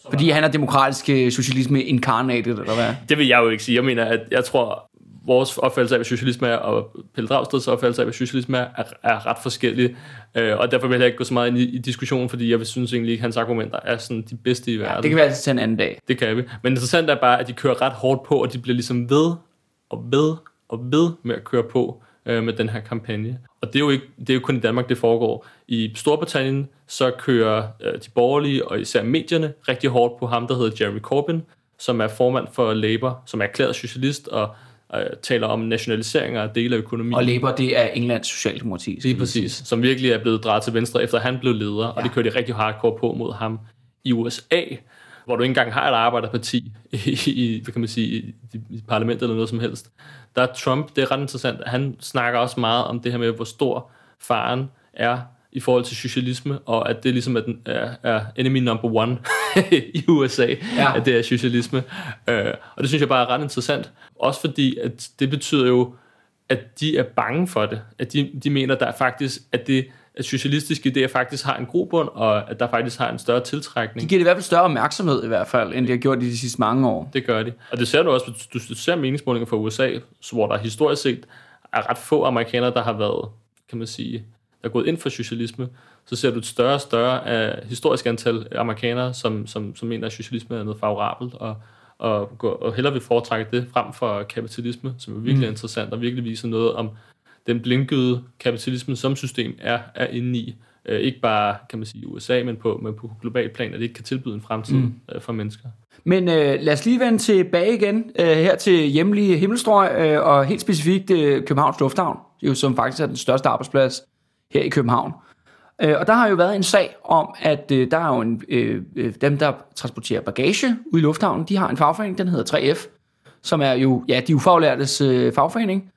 Fordi han er demokratisk øh, socialisme incarnated, eller hvad?
Det vil jeg jo ikke sige. Jeg mener, at jeg tror, vores opfattelse af, hvad socialisme er, og Pelle Dragsteds opfattelse af, hvad socialisme er, er, er ret forskellige. Øh, og derfor vil jeg ikke gå så meget ind i, i diskussionen, fordi jeg synes egentlig ikke, at hans argumenter er sådan de bedste i verden.
Det kan vi altså tage en anden dag.
Det kan vi. Men interessant er bare, at de kører ret hårdt på, og de bliver ligesom ved og ved og ved med at køre på øh, med den her kampagne. Og det er, jo ikke, det er jo kun i Danmark, det foregår. I Storbritannien, så kører øh, de borgerlige og især medierne rigtig hårdt på ham, der hedder Jeremy Corbyn, som er formand for Labour, som er erklæret socialist og øh, taler om nationaliseringer af dele af økonomien.
Og Labour, det er Englands socialdemokrati.
Lige præcis, som virkelig er blevet drejet til venstre, efter han blev leder, ja. og det kørte de rigtig hardcore på mod ham i USA, hvor du ikke engang har et arbejderparti i, i, hvad kan man sige, i, i parlamentet eller noget som helst. Der er Trump, det er ret interessant, han snakker også meget om det her med, hvor stor faren er i forhold til socialisme, og at det ligesom er, den, er, er enemy number one i USA, Ja. at det er socialisme. Øh, og det synes jeg bare er ret interessant, også fordi, at det betyder jo, at de er bange for det. At de, de mener, der er faktisk, at det at socialistiske idéer faktisk har en grobund, og at der faktisk har en større
De
tiltrækning.
giver det i hvert fald større opmærksomhed i hvert fald, end de har gjort i de sidste mange år.
Det gør de. Og det ser du også, hvis du, ser meningsmålinger fra USA, hvor der historisk set er ret få amerikanere, der har været, kan man sige, der er gået ind for socialisme, så ser du et større og større af historisk antal amerikanere, som, som, som mener, at socialisme er noget favorabelt, og, og, og hellere vil foretrække det frem for kapitalisme, som er virkelig mm. interessant, og virkelig viser noget om den blindgyde kapitalismen som system er, er inde i. Øh, ikke bare, kan man sige, i USA, men på, men på global plan, at det ikke kan tilbyde en fremtid mm. øh, for mennesker.
Men øh, lad os lige vende tilbage igen øh, her til hjemlige Himmelstrøg, øh, og helt specifikt øh, Københavns Lufthavn, jo, som faktisk er den største arbejdsplads her i København. Øh, og der har jo været en sag om, at øh, der er jo en, øh, øh, dem, der transporterer bagage ud i lufthavnen, de har en fagforening, den hedder 3F, som er jo ja, de ufaglærtes øh, fagforening,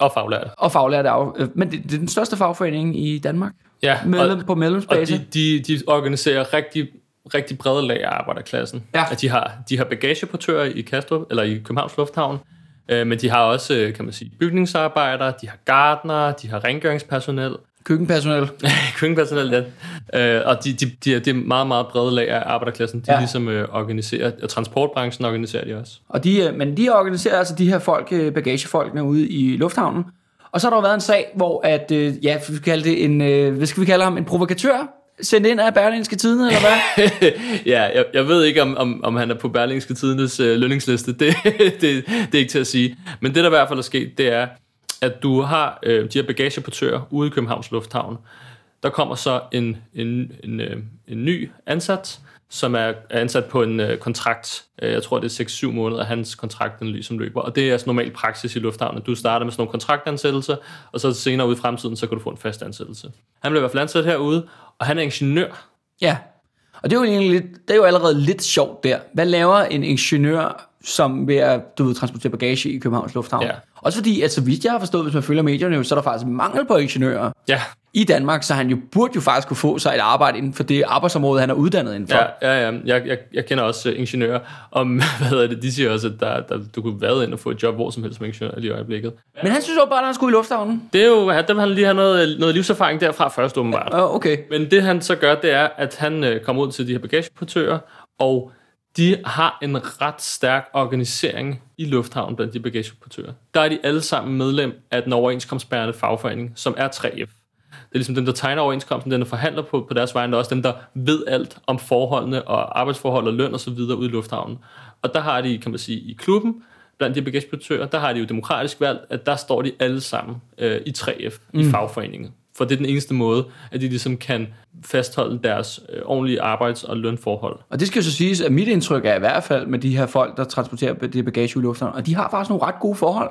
Og faglærte.
og faglærte af, øh, men det, det er den største fagforening i Danmark,
Ja,
medlem,
og,
på
og
medlemsbasis.
de, de, de organiserer rigtig, rigtig brede lag af arbejderklassen.
Ja.
At de har, de har bagageportører i Kastrup, eller i Københavns Lufthavn, Øh, men de har også, øh, kan man sige, bygningsarbejdere, de har gardnere, de har rengøringspersonel,
Køkkenpersonel.
køkkenpersonel, ja. Øh, og de, de, de, de er meget, meget brede lag af arbejderklassen. De
Ja.
ligesom øh, organiserer, og transportbranchen organiserer de også.
Og de, øh, men de organiserer altså de her folk, øh, bagagefolkene ude i lufthavnen. Og så har der jo været en sag, hvor at, øh, ja, vi kalde det en, øh, hvad skal vi kalde ham, en provokatør, sendt ind af Berlingske Tidene, eller hvad?
ja, jeg, jeg ved ikke, om, om, om han er på Berlingske Tidendes øh, lønningsliste. Det, det, det er ikke til at sige. Men det, der i hvert fald er sket, det er, at du har øh, de her bagageportører ude i Københavns Lufthavn. Der kommer så en, en, en, øh, en ny ansat, som er ansat på en øh, kontrakt. Øh, Jeg tror, det er 6-7 måneder, hans kontrakt den ligesom løber. Og det er altså normal praksis i lufthavnen. Du starter med sådan nogle kontraktansættelser, og så senere ude i fremtiden, så kan du få en fast ansættelse. Han bliver i hvert fald ansat herude, og han er ingeniør.
Ja. Og det er jo egentlig lidt, det er jo allerede lidt sjovt der. Hvad laver en ingeniør, som vil at, du ved, transportere bagage i Københavns Lufthavn?
Ja.
Også fordi, at så vidt jeg har forstået, hvis man følger medierne, så er der faktisk mangel på ingeniører
Ja,
i Danmark, så han jo burde jo faktisk kunne få sig et arbejde inden for det arbejdsområde, han er uddannet inden for.
Ja, ja, ja. Jeg, jeg, jeg kender også uh, ingeniører, og hvad hedder det, de siger også, at der, der, du kunne være ind og få et job hvor som helst som ingeniør lige i øjeblikket.
Men han synes jo bare, at han skulle i lufthavnen.
Det er jo, der vil han lige have noget, noget livserfaring derfra først, åbenbart.
Uh, okay.
Men det han så gør, det er, at han øh, kommer ud til de her bagageportører, og de har en ret stærk organisering i lufthavnen blandt de bagageportører. Der er de alle sammen medlem af den overenskomstbærende fagforening, som er 3F. Det er ligesom dem, der tegner overenskomsten, den der forhandler på, på deres vegne, og også dem, der ved alt om forholdene og arbejdsforhold og løn og så videre ude i lufthavnen. Og der har de, kan man sige, i klubben, blandt de bagageportører, der har de jo demokratisk valgt, at der står de alle sammen øh, i 3F, mm. i fagforeningen. For det er den eneste måde, at de ligesom kan fastholde deres øh, ordentlige arbejds- og lønforhold.
Og det skal jo så siges, at mit indtryk er i hvert fald med de her folk, der transporterer det bagage i lufthavnen, og de har faktisk nogle ret gode forhold.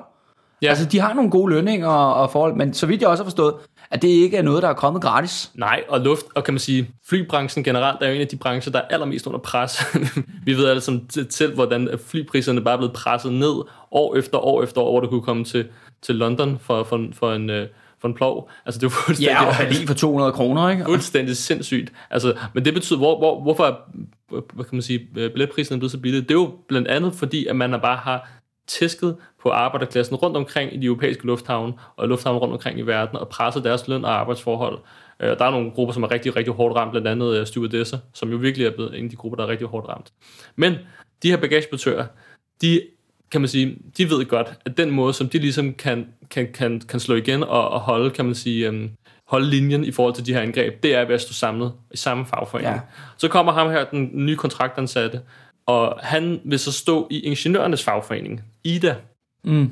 Ja.
Altså, de har nogle gode lønninger og, og forhold, men så vidt jeg også har forstået, at det ikke er noget, der er kommet gratis.
Nej, og luft, og kan man sige, flybranchen generelt er jo en af de brancher, der er allermest under pres. Vi ved alle som selv, hvordan flypriserne bare er blevet presset ned år efter år efter år, hvor du kunne komme til, til London for, for, for en... øh, for en plov. Altså, det er fuldstændig,
Ja, og Berlin for 200 kroner, ikke?
fuldstændig sindssygt. Altså, men det betyder, hvor, hvor, hvorfor er, hvad kan man sige, billetprisen er blevet så billig? Det er jo blandt andet fordi, at man bare har tæsket på arbejderklassen rundt omkring i de europæiske lufthavne og lufthavne rundt omkring i verden og presset deres løn og arbejdsforhold. Øh, Der er nogle grupper, som er rigtig, rigtig hårdt ramt, blandt andet øh, stewardesser, som jo virkelig er blevet en af de grupper, der er rigtig hårdt ramt. Men de her bagageportører, de kan man sige, de ved godt, at den måde, som de ligesom kan, kan, kan, kan slå igen og, og holde, kan man sige, øhm, holde linjen i forhold til de her angreb, det er ved at stå samlet i samme fagforening.
Ja.
Ja. Så kommer ham her, den nye kontraktansatte, og han vil så stå i ingeniørernes fagforening, IDA,
Mm.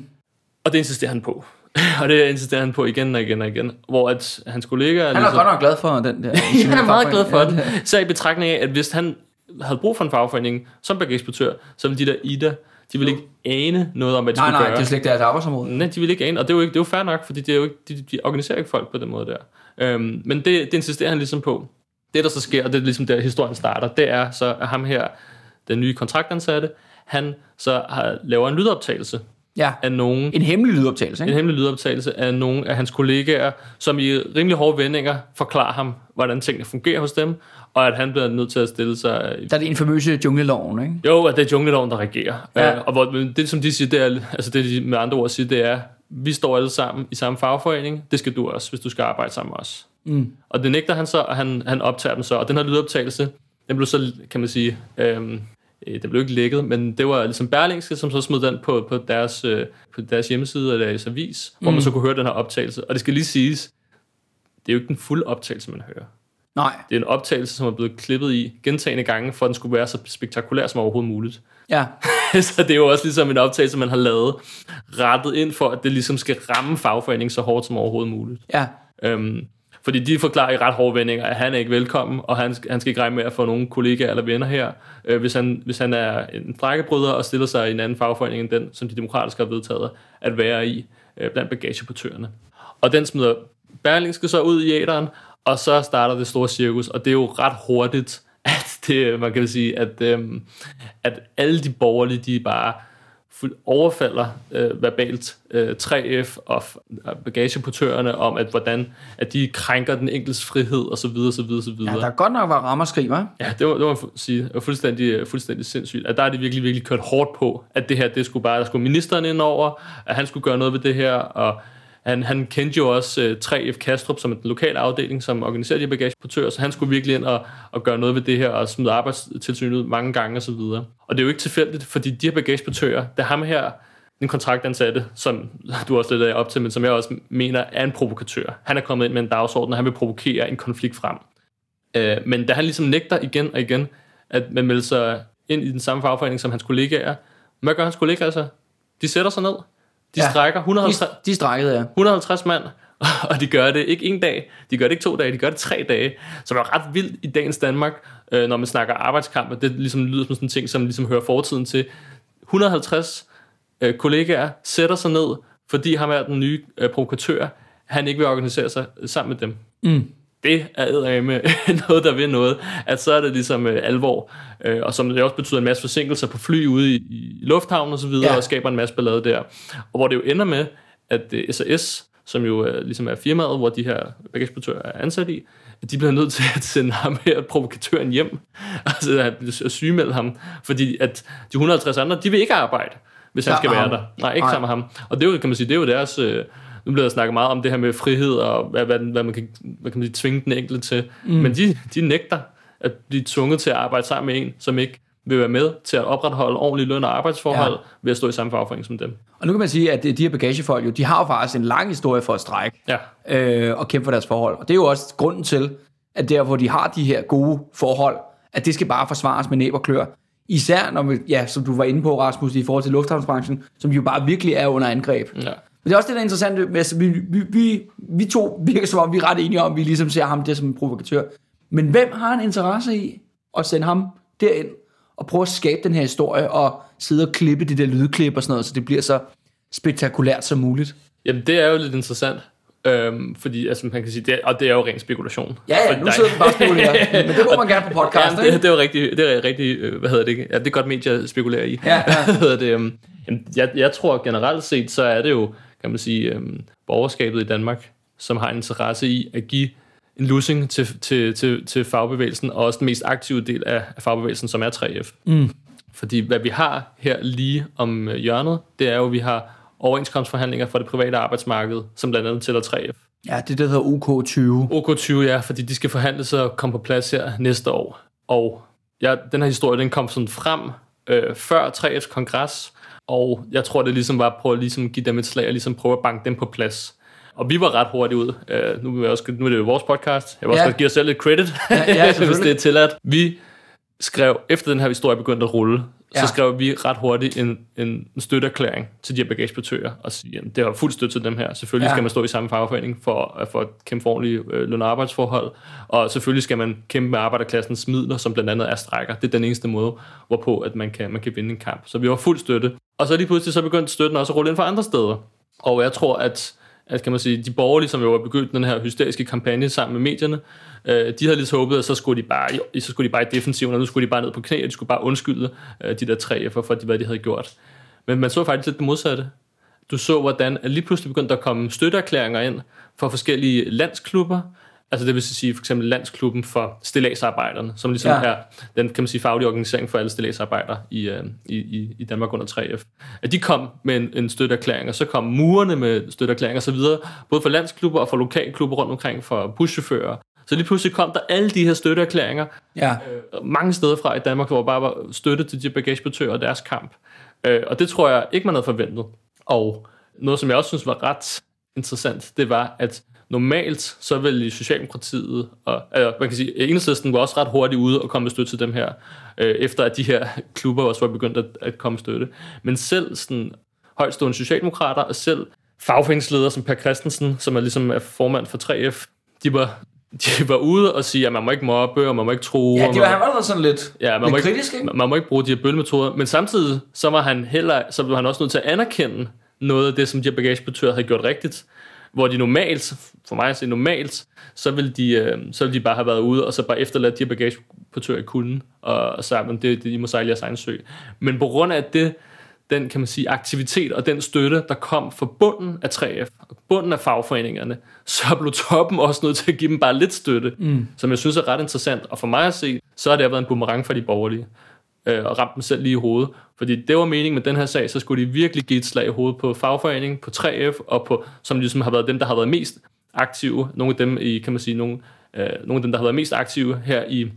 og det insisterer han på. og det insisterer han på igen og igen og igen, hvor at hans kollega...
Han er godt nok glad for den der.
Han er meget glad for
Ja,
det. Så i betragtning af, at hvis han havde brug for en fagforening som bagageportør, så ville de der IDA, de ville ikke ane noget om, hvad de
Nej,
skulle
nej,
gøre.
det er slet ikke deres arbejdsområde.
Nej, de vil ikke ane, og det er jo, ikke, det er jo fair nok, fordi det er jo ikke, de, de organiserer ikke folk på den måde der. Øhm, men det, det insisterer han ligesom på. Det, der så sker, og det er ligesom der historien starter, det er så, at ham her, den nye kontraktansatte, han så har, laver en lydoptagelse
Ja,
af nogen,
en hemmelig lydoptagelse,
en
ikke?
hemmelig lydoptagelse af nogle af hans kollegaer, som i rimelig hårde vendinger forklarer ham, hvordan tingene fungerer hos dem, og at han bliver nødt til at stille sig
Der er det infamøse jungleloven, ikke?
jo, at det er jungleloven, der regerer.
Ja.
Øh, og hvor, det, som de siger, det er, altså det, de med andre ord siger, det er, vi står alle sammen i samme fagforening, det skal du også, hvis du skal arbejde sammen med os.
Mm.
Og det nægter han så, og han, han optager dem så. Og den her lydoptagelse, den blev så, kan man sige, øhm, øh, den blev ikke lækket, men det var ligesom Berlingske, som så smed den på, på, deres, øh, på deres hjemmeside og deres avis, mm. hvor man så kunne høre den her optagelse. Og det skal lige siges, det er jo ikke den fulde optagelse, man hører.
Nej,
Det er en optagelse, som er blevet klippet i gentagende gange, for at den skulle være så spektakulær som overhovedet muligt.
ja.
så det er jo også ligesom en optagelse, man har lavet, rettet ind for, at det ligesom skal ramme fagforeningen så hårdt som overhovedet muligt.
Ja,
Øhm, fordi de forklarer i ret hårde vendinger, at han er ikke velkommen, og han, han skal ikke regne med at få nogle kollegaer eller venner her, øh, hvis, han, hvis han er en frækkebryder og stiller sig i en anden fagforening end den, som de demokratiske har vedtaget at være i øh, blandt bagageportørerne. Og den smider Berlingske så ud i æderen, og så starter det store cirkus, og det er jo ret hurtigt, at det, man kan sige, at, øh, at alle de borgerlige, de bare overfalder øh, verbalt øh, 3F og bagageportørerne om, at hvordan at de krænker den enkeltes frihed og så videre, så videre, så videre.
Ja, der godt nok var rammerskrig, hva'?
Ja, det var, det var sige, det var fuldstændig, fuldstændig sindssygt. At der er det virkelig, virkelig kørt hårdt på, at det her, det skulle bare, der skulle ministeren ind over, at han skulle gøre noget ved det her, og han, han kendte jo også uh, øh, 3F Kastrup som en lokal afdeling, som organiserer de bagageportører, så han skulle virkelig ind og, og gøre noget ved det her, og smide arbejdstilsynet ud mange gange og så videre. Og det er jo ikke tilfældigt, fordi de her bagageportører, det er ham her, en kontraktansatte, som du også lidt af op til, men som jeg også mener er en provokatør. Han er kommet ind med en dagsorden, og han vil provokere en konflikt frem. Uh, men da han ligesom nægter igen og igen, at man melder sig ind i den samme fagforening som hans kollegaer, hvad gør hans kollegaer så? De sætter sig ned, de ja, strækker 150,
de, de strækkede, ja.
150 mand, og de gør det ikke en dag, de gør det ikke to dage, de gør det tre dage, som er ret vildt i dagens Danmark, øh, når man snakker arbejdskamp, og det ligesom lyder som sådan en ting, som ligesom hører fortiden til. 150 øh, kollegaer sætter sig ned, fordi ham er den nye øh, provokatør, han ikke vil organisere sig sammen med dem. Mm det er med noget, der vil noget, at så er det ligesom øh, alvor, øh, og som det også betyder en masse forsinkelser på fly ude i, i lufthavnen og så videre, ja. og skaber en masse ballade der. Og hvor det jo ender med, at øh, SAS, som jo øh, ligesom er firmaet, hvor de her bagageportører er ansat i, de bliver nødt til at sende ham her, provokatøren hjem, altså at sygemelde ham, fordi at de 150 andre, de vil ikke arbejde, hvis han skal være der. Nej, ikke sammen med ham. Og det er jo, kan man sige, det er jo deres... Øh, nu bliver der snakket meget om det her med frihed, og hvad, hvad, hvad man kan, hvad kan man sige, tvinge den enkelte til. Mm. Men de, de nægter at blive tvunget til at arbejde sammen med en, som ikke vil være med til at opretholde ordentlige løn- og arbejdsforhold ja. ved at stå i samme fagforening som dem.
Og nu kan man sige, at de her bagagefolk jo, de har jo faktisk en lang historie for at strække
ja.
øh, og kæmpe for deres forhold. Og det er jo også grunden til, at der hvor de har de her gode forhold, at det skal bare forsvares med næb og klør. Især når vi, ja, som du var inde på, Rasmus, i forhold til lufthavnsbranchen, som jo bare virkelig er under angreb. Ja. Men det er også det, der er interessant altså, vi, vi, vi, vi to virker som om, vi er ret enige om, at vi ligesom ser ham det som en provokatør. Men hvem har en interesse i at sende ham derind og prøve at skabe den her historie og sidde og klippe det der lydklip og sådan noget, så det bliver så spektakulært som muligt?
Jamen, det er jo lidt interessant. Øhm, fordi altså, man kan sige, det, og det er jo ren spekulation.
Ja, ja, nu sidder man bare og spekulerer. men det må man gerne på podcast,
ja, det, det, er jo rigtig, det er rigtig, øh, hvad hedder det, ja, det er godt medie at spekulere i.
Ja, ja. hvad hedder
det, jamen, jeg, jeg tror generelt set, så er det jo, kan man sige, øhm, borgerskabet i Danmark, som har en interesse i at give en lussing til, til, til, til fagbevægelsen, og også den mest aktive del af, af fagbevægelsen, som er 3F. Mm. Fordi hvad vi har her lige om øh, hjørnet, det er jo, at vi har overenskomstforhandlinger for det private arbejdsmarked, som blandt andet tæller 3F.
Ja, det der hedder OK20.
OK20, ja, fordi de skal forhandles og komme på plads her næste år. Og ja, den her historie, den kom sådan frem øh, før 3F's kongres, og jeg tror, det ligesom var at prøve at ligesom give dem et slag og ligesom prøve at banke dem på plads. Og vi var ret hurtigt ud. Uh, nu, er også, nu er det jo vores podcast. Jeg vil også ja. give os selv lidt credit, ja, ja, hvis det er tilladt. Vi skrev, efter den her historie begyndte at rulle, ja. så skrev vi ret hurtigt en, en støtteerklæring til de her bagageportører, og sige, at det har fuld støtte til dem her. Selvfølgelig ja. skal man stå i samme fagforening for, for at kæmpe for ordentlige øh, løn- og arbejdsforhold, og selvfølgelig skal man kæmpe med arbejderklassens midler, som blandt andet er strækker. Det er den eneste måde, hvorpå at man kan, man kan vinde en kamp. Så vi var fuld støtte. Og så lige pludselig så begyndte støtten også at rulle ind fra andre steder. Og jeg tror, at at kan man sige, de borgerlige, som jo var begyndt den her hysteriske kampagne sammen med medierne, øh, de havde lidt håbet, at så skulle, de bare, så skulle de bare i defensiven, og nu skulle de bare ned på knæ, og de skulle bare undskylde øh, de der tre for, for de, hvad de havde gjort. Men man så faktisk lidt det modsatte. Du så, hvordan lige pludselig begyndte der at komme støtteerklæringer ind fra forskellige landsklubber, Altså det vil sige for eksempel landsklubben for stillagsarbejderne, som ligesom ja. er den kan man sige, faglige organisering for alle stillagsarbejdere i, uh, i, i Danmark under 3F. At de kom med en, en støtteerklæring, og så kom murerne med støtteerklæringer og så videre, både for landsklubber og for lokalklubber rundt omkring for buschauffører. Så lige pludselig kom der alle de her støtteerklæringer
ja.
øh, mange steder fra i Danmark, hvor bare var støtte til de bagageportører og deres kamp. Øh, og det tror jeg ikke, man havde forventet. Og noget, som jeg også synes var ret interessant, det var, at normalt så vil Socialdemokratiet, og altså, man kan sige, Enhedslisten var også ret hurtigt ude og komme med støtte til dem her, øh, efter at de her klubber også var begyndt at, at komme støtte. Men selv sådan højstående socialdemokrater, og selv fagforeningsledere som Per Christensen, som er ligesom er formand for 3F, de var, de var ude og sige, at man må ikke mobbe, og man må ikke tro.
Ja, det var, han var sådan lidt,
ja, man
lidt
må
kritisk,
ikke? Man må ikke bruge de her bøllemetoder, men samtidig så var han heller, så var han også nødt til at anerkende noget af det, som de her bagageportører havde gjort rigtigt hvor de normalt, for mig at se normalt, så vil, de, øh, så vil de bare have været ude, og så bare efterladt de her bagageportører i kulden, og, og sagt, det, det, de må sejle jeres egen sø. Men på grund af det, den kan man sige, aktivitet og den støtte, der kom fra bunden af 3F, bunden af fagforeningerne, så blev toppen også nødt til at give dem bare lidt støtte, mm. som jeg synes er ret interessant. Og for mig at se, så har det været en boomerang for de borgerlige øh, og ramt dem selv lige i hovedet. Fordi det var meningen med den her sag, så skulle de virkelig give et slag i hovedet på fagforeningen, på 3F, og på, som ligesom har været dem, der har været mest aktive. Nogle af dem, i, kan man sige, nogle, øh, nogle af dem, der har været mest aktive her i,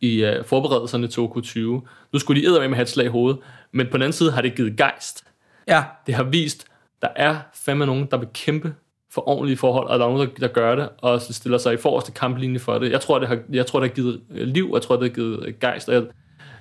i uh, forberedelserne til OK20. Nu skulle de med have et slag i hovedet, men på den anden side har det givet gejst.
Ja.
Det har vist, der er fandme nogen, der vil kæmpe for ordentlige forhold, og der er nogen, der, der gør det, og stiller sig i forreste kamplinje for det. Jeg tror, det har, jeg tror, det har givet liv, jeg tror, det har givet gejst, og jeg,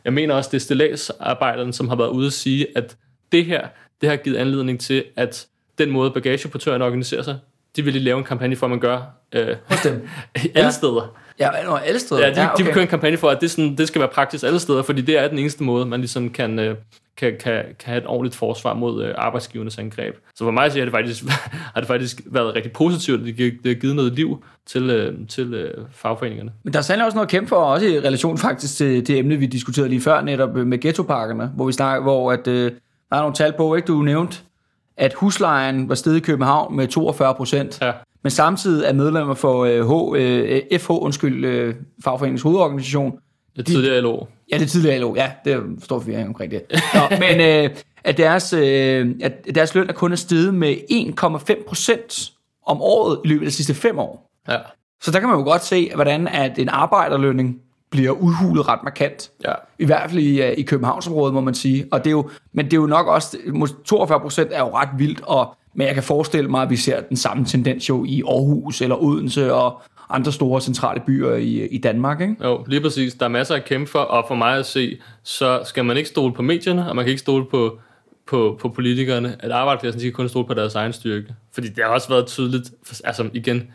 jeg mener også, det er stillagsarbejderne, som har været ude at sige, at det her, det har givet anledning til, at den måde bagageportørerne organiserer sig, de vil lige lave en kampagne for, at man gør øh,
Hos dem.
alle
Ja.
steder.
Ja, alle steder.
Ja, de, ja, okay. de vil køre en kampagne for, at det, sådan, det skal være praktisk alle steder, fordi det er den eneste måde, man ligesom kan, øh, kan, kan, kan have et ordentligt forsvar mod øh, arbejdsgivernes angreb. Så for mig så har det faktisk, har det faktisk været rigtig positivt, at det, har givet noget liv til, øh, til øh, fagforeningerne.
Men der er sandelig også noget at kæmpe for, også i relation faktisk til det emne, vi diskuterede lige før, netop med ghettoparkerne, hvor vi snakker, hvor at, øh, der er nogle tal på, ikke, du nævnte, at huslejen var steget i København med 42 procent.
Ja.
Men samtidig er medlemmer for øh, H, øh, FH, undskyld, øh, fagforeningens hovedorganisation,
Det tidligere LO.
Ja, det er tidligere LO. Ja, det er stor forvirring omkring det. Nå, men øh, at, deres, øh, at deres løn er kun er steget med 1,5 procent om året i løbet af de sidste fem år.
Ja.
Så der kan man jo godt se, hvordan at en arbejderlønning bliver udhulet ret markant.
Ja.
I hvert fald i, øh, i Københavnsområdet, må man sige. Og det er jo, men det er jo nok også, 42 procent er jo ret vildt, og, men jeg kan forestille mig, at vi ser den samme tendens jo i Aarhus eller Odense og andre store centrale byer i, i Danmark. Ikke?
Jo, lige præcis. Der er masser at kæmpe for, og for mig at se, så skal man ikke stole på medierne, og man kan ikke stole på, på, på politikerne, at arbejderklassen de kan kun stole på deres egen styrke. Fordi det har også været tydeligt, altså igen,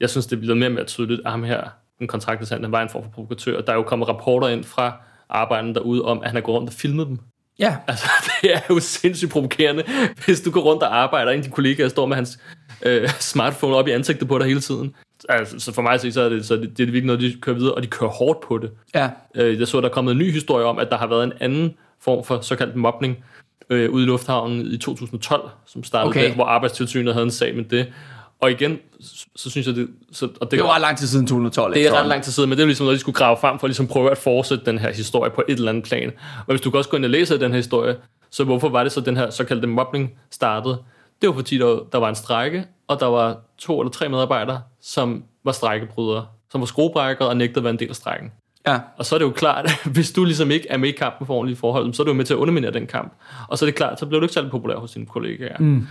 jeg synes, det er blevet mere og mere tydeligt, at ham her, den kontraktesand, han var en form for provokatør. Der er jo kommet rapporter ind fra arbejderne derude om, at han har gået rundt og filmet dem.
Ja,
Altså, det er jo sindssygt provokerende, hvis du går rundt og arbejder, og en af dine kollegaer står med hans øh, smartphone op i ansigtet på dig hele tiden. Altså, så for mig at så er det, så det, det er virkelig noget, de kører videre, og de kører hårdt på det.
ja.
Øh, jeg så, der er kommet en ny historie om, at der har været en anden form for såkaldt mobning øh, ude i lufthavnen i 2012, som startede
Okay.
der, hvor Arbejdstilsynet havde en sag med det. Og igen, så, så synes jeg, det, så, og det,
Det var ret lang tid siden 2012.
det er ret lang tid siden, men det er ligesom noget, de skulle grave frem for at ligesom prøve at fortsætte den her historie på et eller andet plan. Og hvis du kan også gå ind og læse den her historie, så hvorfor var det så, den her såkaldte mobning startede? Det var fordi, der, der var en strække, og der var to eller tre medarbejdere, som var strækkebrydere, som var skruebrækkere og nægtede at være en del af strækken.
Ja.
Og så er det jo klart, at hvis du ligesom ikke er med i kampen for ordentlige forhold, så er du med til at underminere den kamp. Og så er det klart, så bliver du ikke særlig populær hos dine kollegaer. Mm.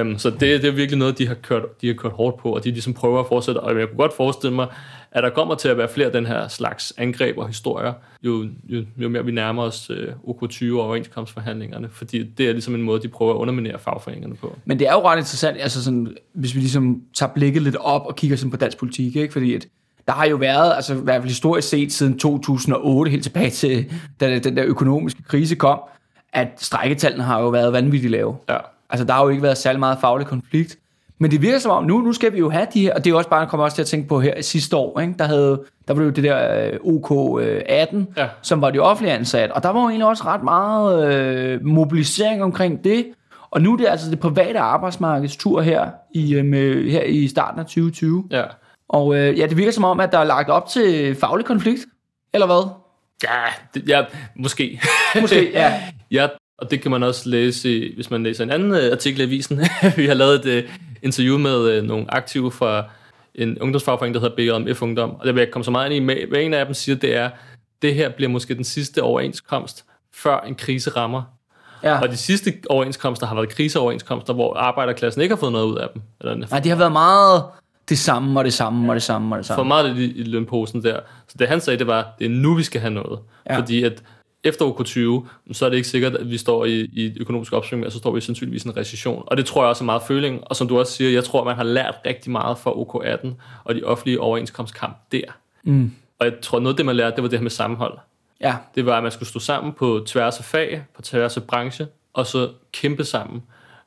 Um, så det, det er virkelig noget, de har, kørt, de har kørt hårdt på, og de ligesom prøver at fortsætte. Og jeg kunne godt forestille mig, at der kommer til at være flere af den her slags angreb og historier, jo, jo, jo mere vi nærmer os uh, OK20 og overenskomstforhandlingerne. Fordi det er ligesom en måde, de prøver at underminere fagforeningerne på.
Men det er jo ret interessant, altså sådan, hvis vi ligesom tager blikket lidt op og kigger sådan på dansk politik, ikke? fordi at der har jo været, altså i hvert fald historisk set siden 2008, helt tilbage til, da den der økonomiske krise kom, at strækketallene har jo været vanvittigt lave.
Ja.
Altså, der har jo ikke været særlig meget faglig konflikt. Men det virker som om, nu, nu skal vi jo have de her, og det er også bare, jeg kommer også til at tænke på her i sidste år, ikke? Der, havde, der var det jo det der øh, OK18,
Ja.
som var de offentlige ansat, og der var jo egentlig også ret meget øh, mobilisering omkring det, og nu er det altså det private arbejdsmarkeds tur her i, øh, med, her i starten af 2020.
Ja.
Og øh, ja, det virker som om, at der er lagt op til faglig konflikt, eller hvad?
Ja, det, ja måske.
Måske, ja.
Ja, og det kan man også læse, hvis man læser en anden øh, artikel i avisen. Vi har lavet et øh, interview med øh, nogle aktive fra en ungdomsfagforening, der hedder BMF Ungdom, og det vil jeg komme så meget ind i. Hvad en af dem siger, det er, det her bliver måske den sidste overenskomst, før en krise rammer.
ja.
Og de sidste overenskomster har været kriseoverenskomster, hvor arbejderklassen ikke har fået noget ud af dem. Eller
Nej, det har været meget det samme, og det samme, og det samme, og det
for
samme.
meget i, i lønposen der. Så det han sagde, det var, det er nu, vi skal have noget.
Ja.
Fordi at efter OK20, så er det ikke sikkert, at vi står i, i et økonomisk opsving, og så står vi sandsynligvis i en recession. Og det tror jeg også er meget føling. Og som du også siger, jeg tror, man har lært rigtig meget fra OK18 og de offentlige overenskomstkamp der.
Mm.
Og jeg tror, noget af det, man lærte, det var det her med sammenhold.
Ja,
Det var, at man skulle stå sammen på tværs af fag, på tværs af branche, og så kæmpe sammen.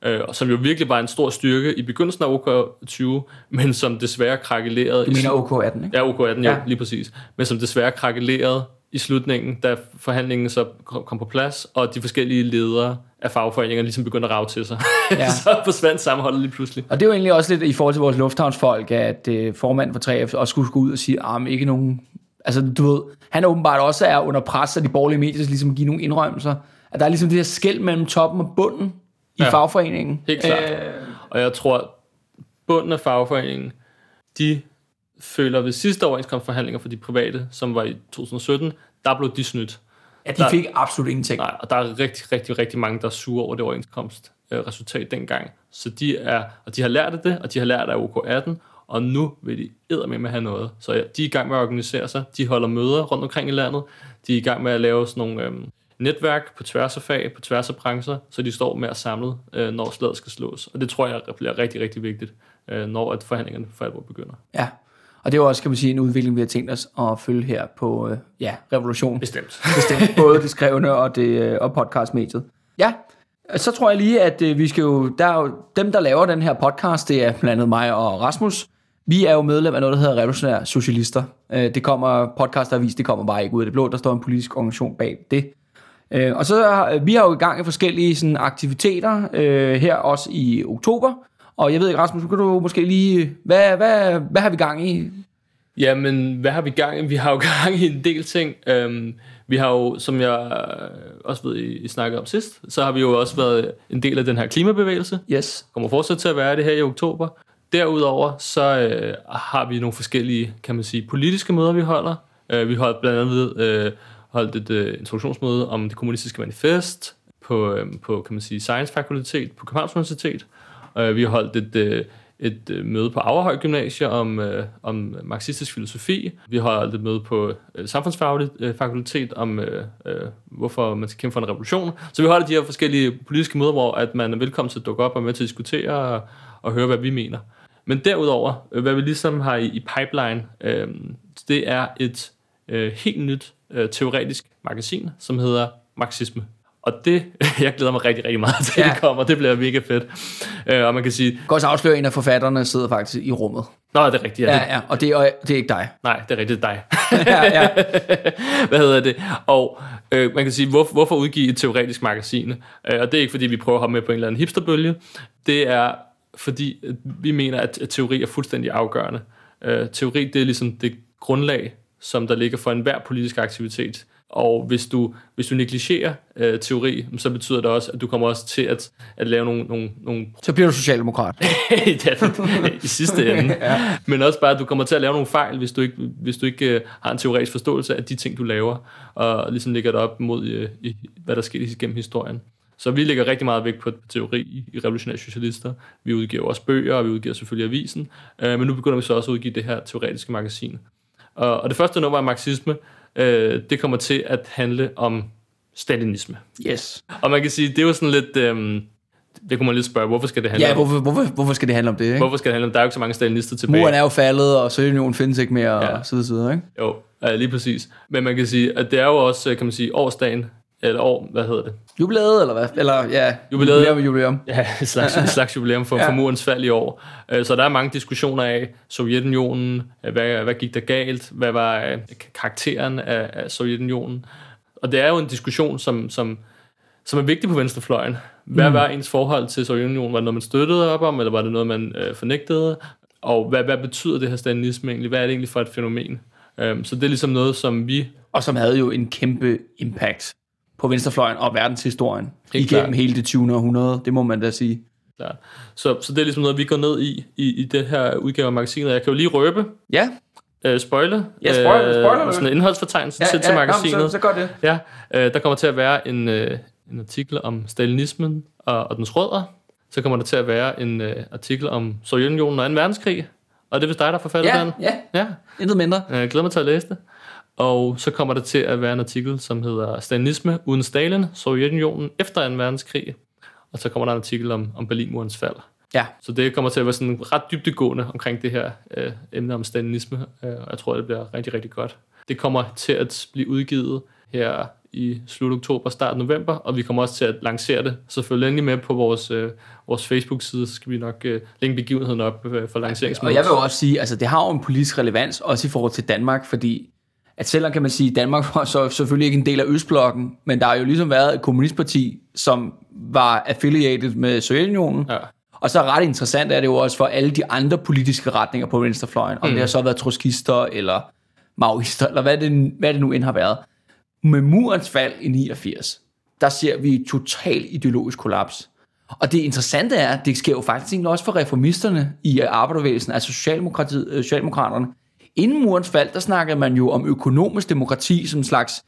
Øh, og som jo virkelig var en stor styrke i begyndelsen af OK20, men som desværre krakkelerede...
du
i
mener
slu-
OK18, ikke?
Ja, OK18, ja.
Ja.
jo, lige præcis. Men som desværre krakkelerede i slutningen, da forhandlingen så kom på plads, og de forskellige ledere af fagforeningerne ligesom begyndte at rave til sig. Ja. så forsvandt sammenholdet lige pludselig.
Og det er jo egentlig også lidt i forhold til vores lufthavnsfolk, at øh, formanden for 3F også skulle gå ud og sige, at ikke nogen... Altså, du ved, han åbenbart også er under pres af de borgerlige medier, ligesom give nogle indrømmelser. At der er ligesom det her skæld mellem toppen og bunden i ja, fagforeningen.
Helt klart. Øh, og jeg tror, bunden af fagforeningen, de føler ved sidste overenskomstforhandlinger for de private, som var i 2017, der blev de snydt.
Ja, de der, fik absolut ingenting.
Nej, og der er rigtig, rigtig, rigtig mange, der er sure over det overenskomst øh, dengang. Så de er, og de har lært af det, og de har lært af OK18, og nu vil de eddermame med at have noget. Så ja, de er i gang med at organisere sig, de holder møder rundt omkring i landet, de er i gang med at lave sådan nogle øhm, netværk på tværs af fag, på tværs af brancher, så de står med at samle, øh, når slaget skal slås. Og det tror jeg bliver rigtig, rigtig vigtigt, øh, når at forhandlingerne for alvor begynder.
Ja, og det er jo også, kan man sige, en udvikling, vi har tænkt os at følge her på øh, ja, Revolution.
Bestemt.
Bestemt. Både det skrevne og, det, øh, og podcastmediet. Ja, så tror jeg lige, at øh, vi skal jo, der er jo, dem, der laver den her podcast, det er blandt andet mig og Rasmus. Vi er jo medlem af noget, der hedder Revolutionære Socialister. Det kommer, podcast der vist, det kommer bare ikke ud af det blå. Der står en politisk organisation bag det. Og så vi har jo i gang i forskellige sådan, aktiviteter her også i oktober. Og jeg ved ikke, Rasmus, kan du måske lige... Hvad, hvad, hvad har vi gang i?
Jamen, hvad har vi gang i? Vi har jo gang i en del ting. Øhm, vi har jo, som jeg også ved, I, snakkede om sidst, så har vi jo også været en del af den her klimabevægelse.
Yes.
Kommer fortsat til at være det her i oktober. Derudover så øh, har vi nogle forskellige, kan man sige, politiske møder, vi holder. Øh, vi har blandt andet øh, holdt et øh, introduktionsmøde om det kommunistiske manifest på, øh, på kan man sige, Science Fakultet på Københavns Universitet. Øh, vi har holdt et, øh, et øh, møde på Averhøj Gymnasie om, øh, om marxistisk filosofi. Vi har holdt et møde på øh, samfundsfagligt øh, fakultet om, øh, øh, hvorfor man skal kæmpe for en revolution. Så vi holder de her forskellige politiske møder, hvor at man er velkommen til at dukke op og med til at diskutere og, og høre, hvad vi mener. Men derudover, øh, hvad vi ligesom har i, i pipeline, øh, det er et øh, helt nyt øh, teoretisk magasin, som hedder Marxisme. Og det, jeg glæder mig rigtig, rigtig meget til, ja. det kommer. Det bliver mega fedt. Øh, og man kan sige... Jeg
kan også afsløre, at en af forfatterne sidder faktisk i rummet.
Nå, det er rigtigt.
Ja, ja, ja. og det er, det er ikke dig.
Nej, det er rigtigt, dig. ja, ja. Hvad hedder det? Og øh, man kan sige, hvor, hvorfor udgive et teoretisk magasin? Øh, og det er ikke, fordi vi prøver at have med på en eller anden hipsterbølge. Det er, fordi vi mener, at, at teori er fuldstændig afgørende. Øh, teori, det er ligesom det grundlag, som der ligger for enhver politisk aktivitet. Og hvis du, hvis du negligerer øh, teori, så betyder det også, at du kommer også til at, at lave nogle, nogle, nogle...
Så bliver du socialdemokrat.
ja, i sidste ende. ja. Men også bare, at du kommer til at lave nogle fejl, hvis du ikke, hvis du ikke øh, har en teoretisk forståelse af de ting, du laver, og ligesom lægger det op mod, øh, i, hvad der sker gennem historien. Så vi lægger rigtig meget vægt på teori i Revolutionære Socialister. Vi udgiver også bøger, og vi udgiver selvfølgelig avisen. Øh, men nu begynder vi så også at udgive det her teoretiske magasin. Og, og det første nummer er marxisme, øh, det kommer til at handle om stalinisme.
Yes.
Og man kan sige, det er jo sådan lidt... Øh, det kunne man lidt spørge, hvorfor skal det handle
ja, hvorfor, hvorfor, hvorfor skal det handle om det? Ikke?
Hvorfor skal det handle om, der er jo ikke så mange stalinister tilbage.
Muren er jo faldet, og Sovjetunionen findes ikke mere, ja. og så videre, ikke?
Jo, ja, lige præcis. Men man kan sige, at det er jo også, kan man sige, årsdagen, eller år, hvad hedder det?
Jubilæet, eller hvad? Eller, ja,
jubilæet.
Jubilæum, jubilæum.
Ja, et slags, et slags jubilæum for, ja. for murens fald i år. Øh, så der er mange diskussioner af Sovjetunionen, øh, hvad, hvad gik der galt, hvad var øh, karakteren af, af Sovjetunionen. Og det er jo en diskussion, som, som, som er vigtig på venstrefløjen. Hvad mm. var ens forhold til Sovjetunionen? Var det noget, man støttede op om, eller var det noget, man øh, fornægtede? Og hvad, hvad betyder det her stalinisme egentlig? Hvad er det egentlig for et fænomen? Um, så det er ligesom noget, som vi...
Og som havde jo en kæmpe impact på venstrefløjen og verdenshistorien Helt igennem klart. hele det 20. århundrede, det må man da sige.
Klart. Så, så det er ligesom noget, vi går ned i, i, i det her udgave af magasinet. Jeg kan jo lige røbe.
Ja.
Øh, spoiler.
Ja, spoiler. Øh, spoiler
sådan en indholdsfortegnelse ja, til,
ja,
til magasinet.
Jamen, så, så gør det.
Ja, øh, der kommer til at være en, øh, en artikel om stalinismen og, og dens rødder. Så kommer der til at være en øh, artikel om Sovjetunionen og 2. verdenskrig. Og det er vist dig, der forfatter
ja,
den?
Ja, ja. Intet mindre.
Jeg glæder mig til at læse det. Og så kommer der til at være en artikel, som hedder Stalinisme uden Stalin, Sovjetunionen efter 2. verdenskrig. Og så kommer der en artikel om, om Berlinmurens fald.
Ja.
Så det kommer til at være sådan ret dybdegående omkring det her øh, emne om stalinisme, øh, og jeg tror, det bliver rigtig, rigtig godt. Det kommer til at blive udgivet her i slut oktober, start november, og vi kommer også til at lancere det. Så følg endelig med på vores, øh, vores Facebook-side, så skal vi nok øh, længe begivenheden op øh, for lanceringsmødet.
Og jeg vil også sige, altså det har jo en politisk relevans, også i forhold til Danmark, fordi at selvom kan man sige, at Danmark var så selvfølgelig ikke en del af Østblokken, men der har jo ligesom været et kommunistparti, som var affiliated med Sovjetunionen.
Ja.
Og så ret interessant er det jo også for alle de andre politiske retninger på venstrefløjen, om mm. det har så været trotskister eller maoister, eller hvad det, hvad det nu end har været. Med murens fald i 89, der ser vi total ideologisk kollaps. Og det interessante er, at det sker jo faktisk også for reformisterne i arbejderbevægelsen, altså Socialdemokratiet, øh, Socialdemokraterne. Inden murens fald, der snakkede man jo om økonomisk demokrati som slags,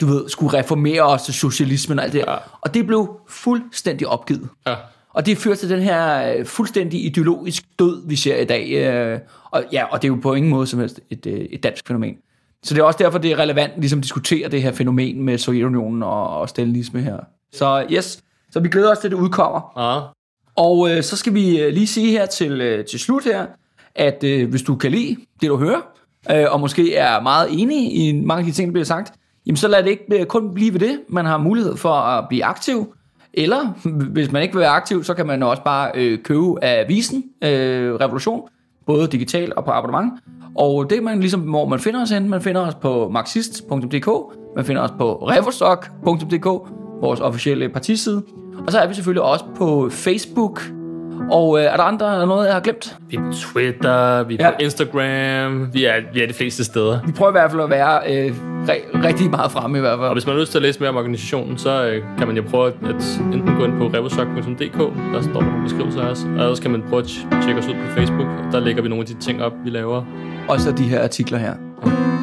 du ved, skulle reformere os til socialismen og alt det. Ja. Og det blev fuldstændig opgivet.
Ja.
Og det fører til den her øh, fuldstændig ideologisk død, vi ser i dag. øh, Og, ja, og det er jo på ingen måde som helst et, øh, et dansk fænomen. Så det er også derfor, det er relevant ligesom at diskutere det her fænomen med Sovjetunionen og, og stalinisme her. Så yes, så vi glæder os til, at det udkommer.
Ja.
Og øh, så skal vi lige sige her til, til slut her, at øh, hvis du kan lide det, du hører, øh, og måske er meget enig i mange af de ting, der bliver sagt, jamen så lad det ikke øh, kun blive ved det. Man har mulighed for at blive aktiv, eller hvis man ikke vil være aktiv, så kan man også bare øh, købe avisen øh, Revolution, både digital og på abonnement. Og det er man ligesom, hvor man finder os hen. Man finder os på marxist.dk, man finder os på revostock.dk, vores officielle partiside. Og så er vi selvfølgelig også på Facebook. Og øh, er der andre er der noget, jeg har glemt?
Vi er på Twitter, vi er
Ja.
på Instagram, vi er, vi er de fleste steder.
Vi prøver i hvert fald at være øh, re- rigtig meget fremme i hvert
Og
fald.
hvis man har lyst til at læse mere om organisationen, så øh, kan man jo prøve at enten gå ind på revosok.dk, der står der beskrivelser af os, og ellers kan man prøve at tj- tjekke os ud på Facebook. Der lægger vi nogle af de ting op, vi laver.
Og så de her artikler her.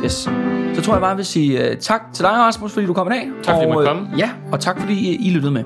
Yes. Så tror jeg bare, jeg vil sige uh, tak til dig, Rasmus, fordi du kom i dag.
Tak, fordi
og,
måtte
øh,
komme.
Ja, og tak fordi I, I lyttede med.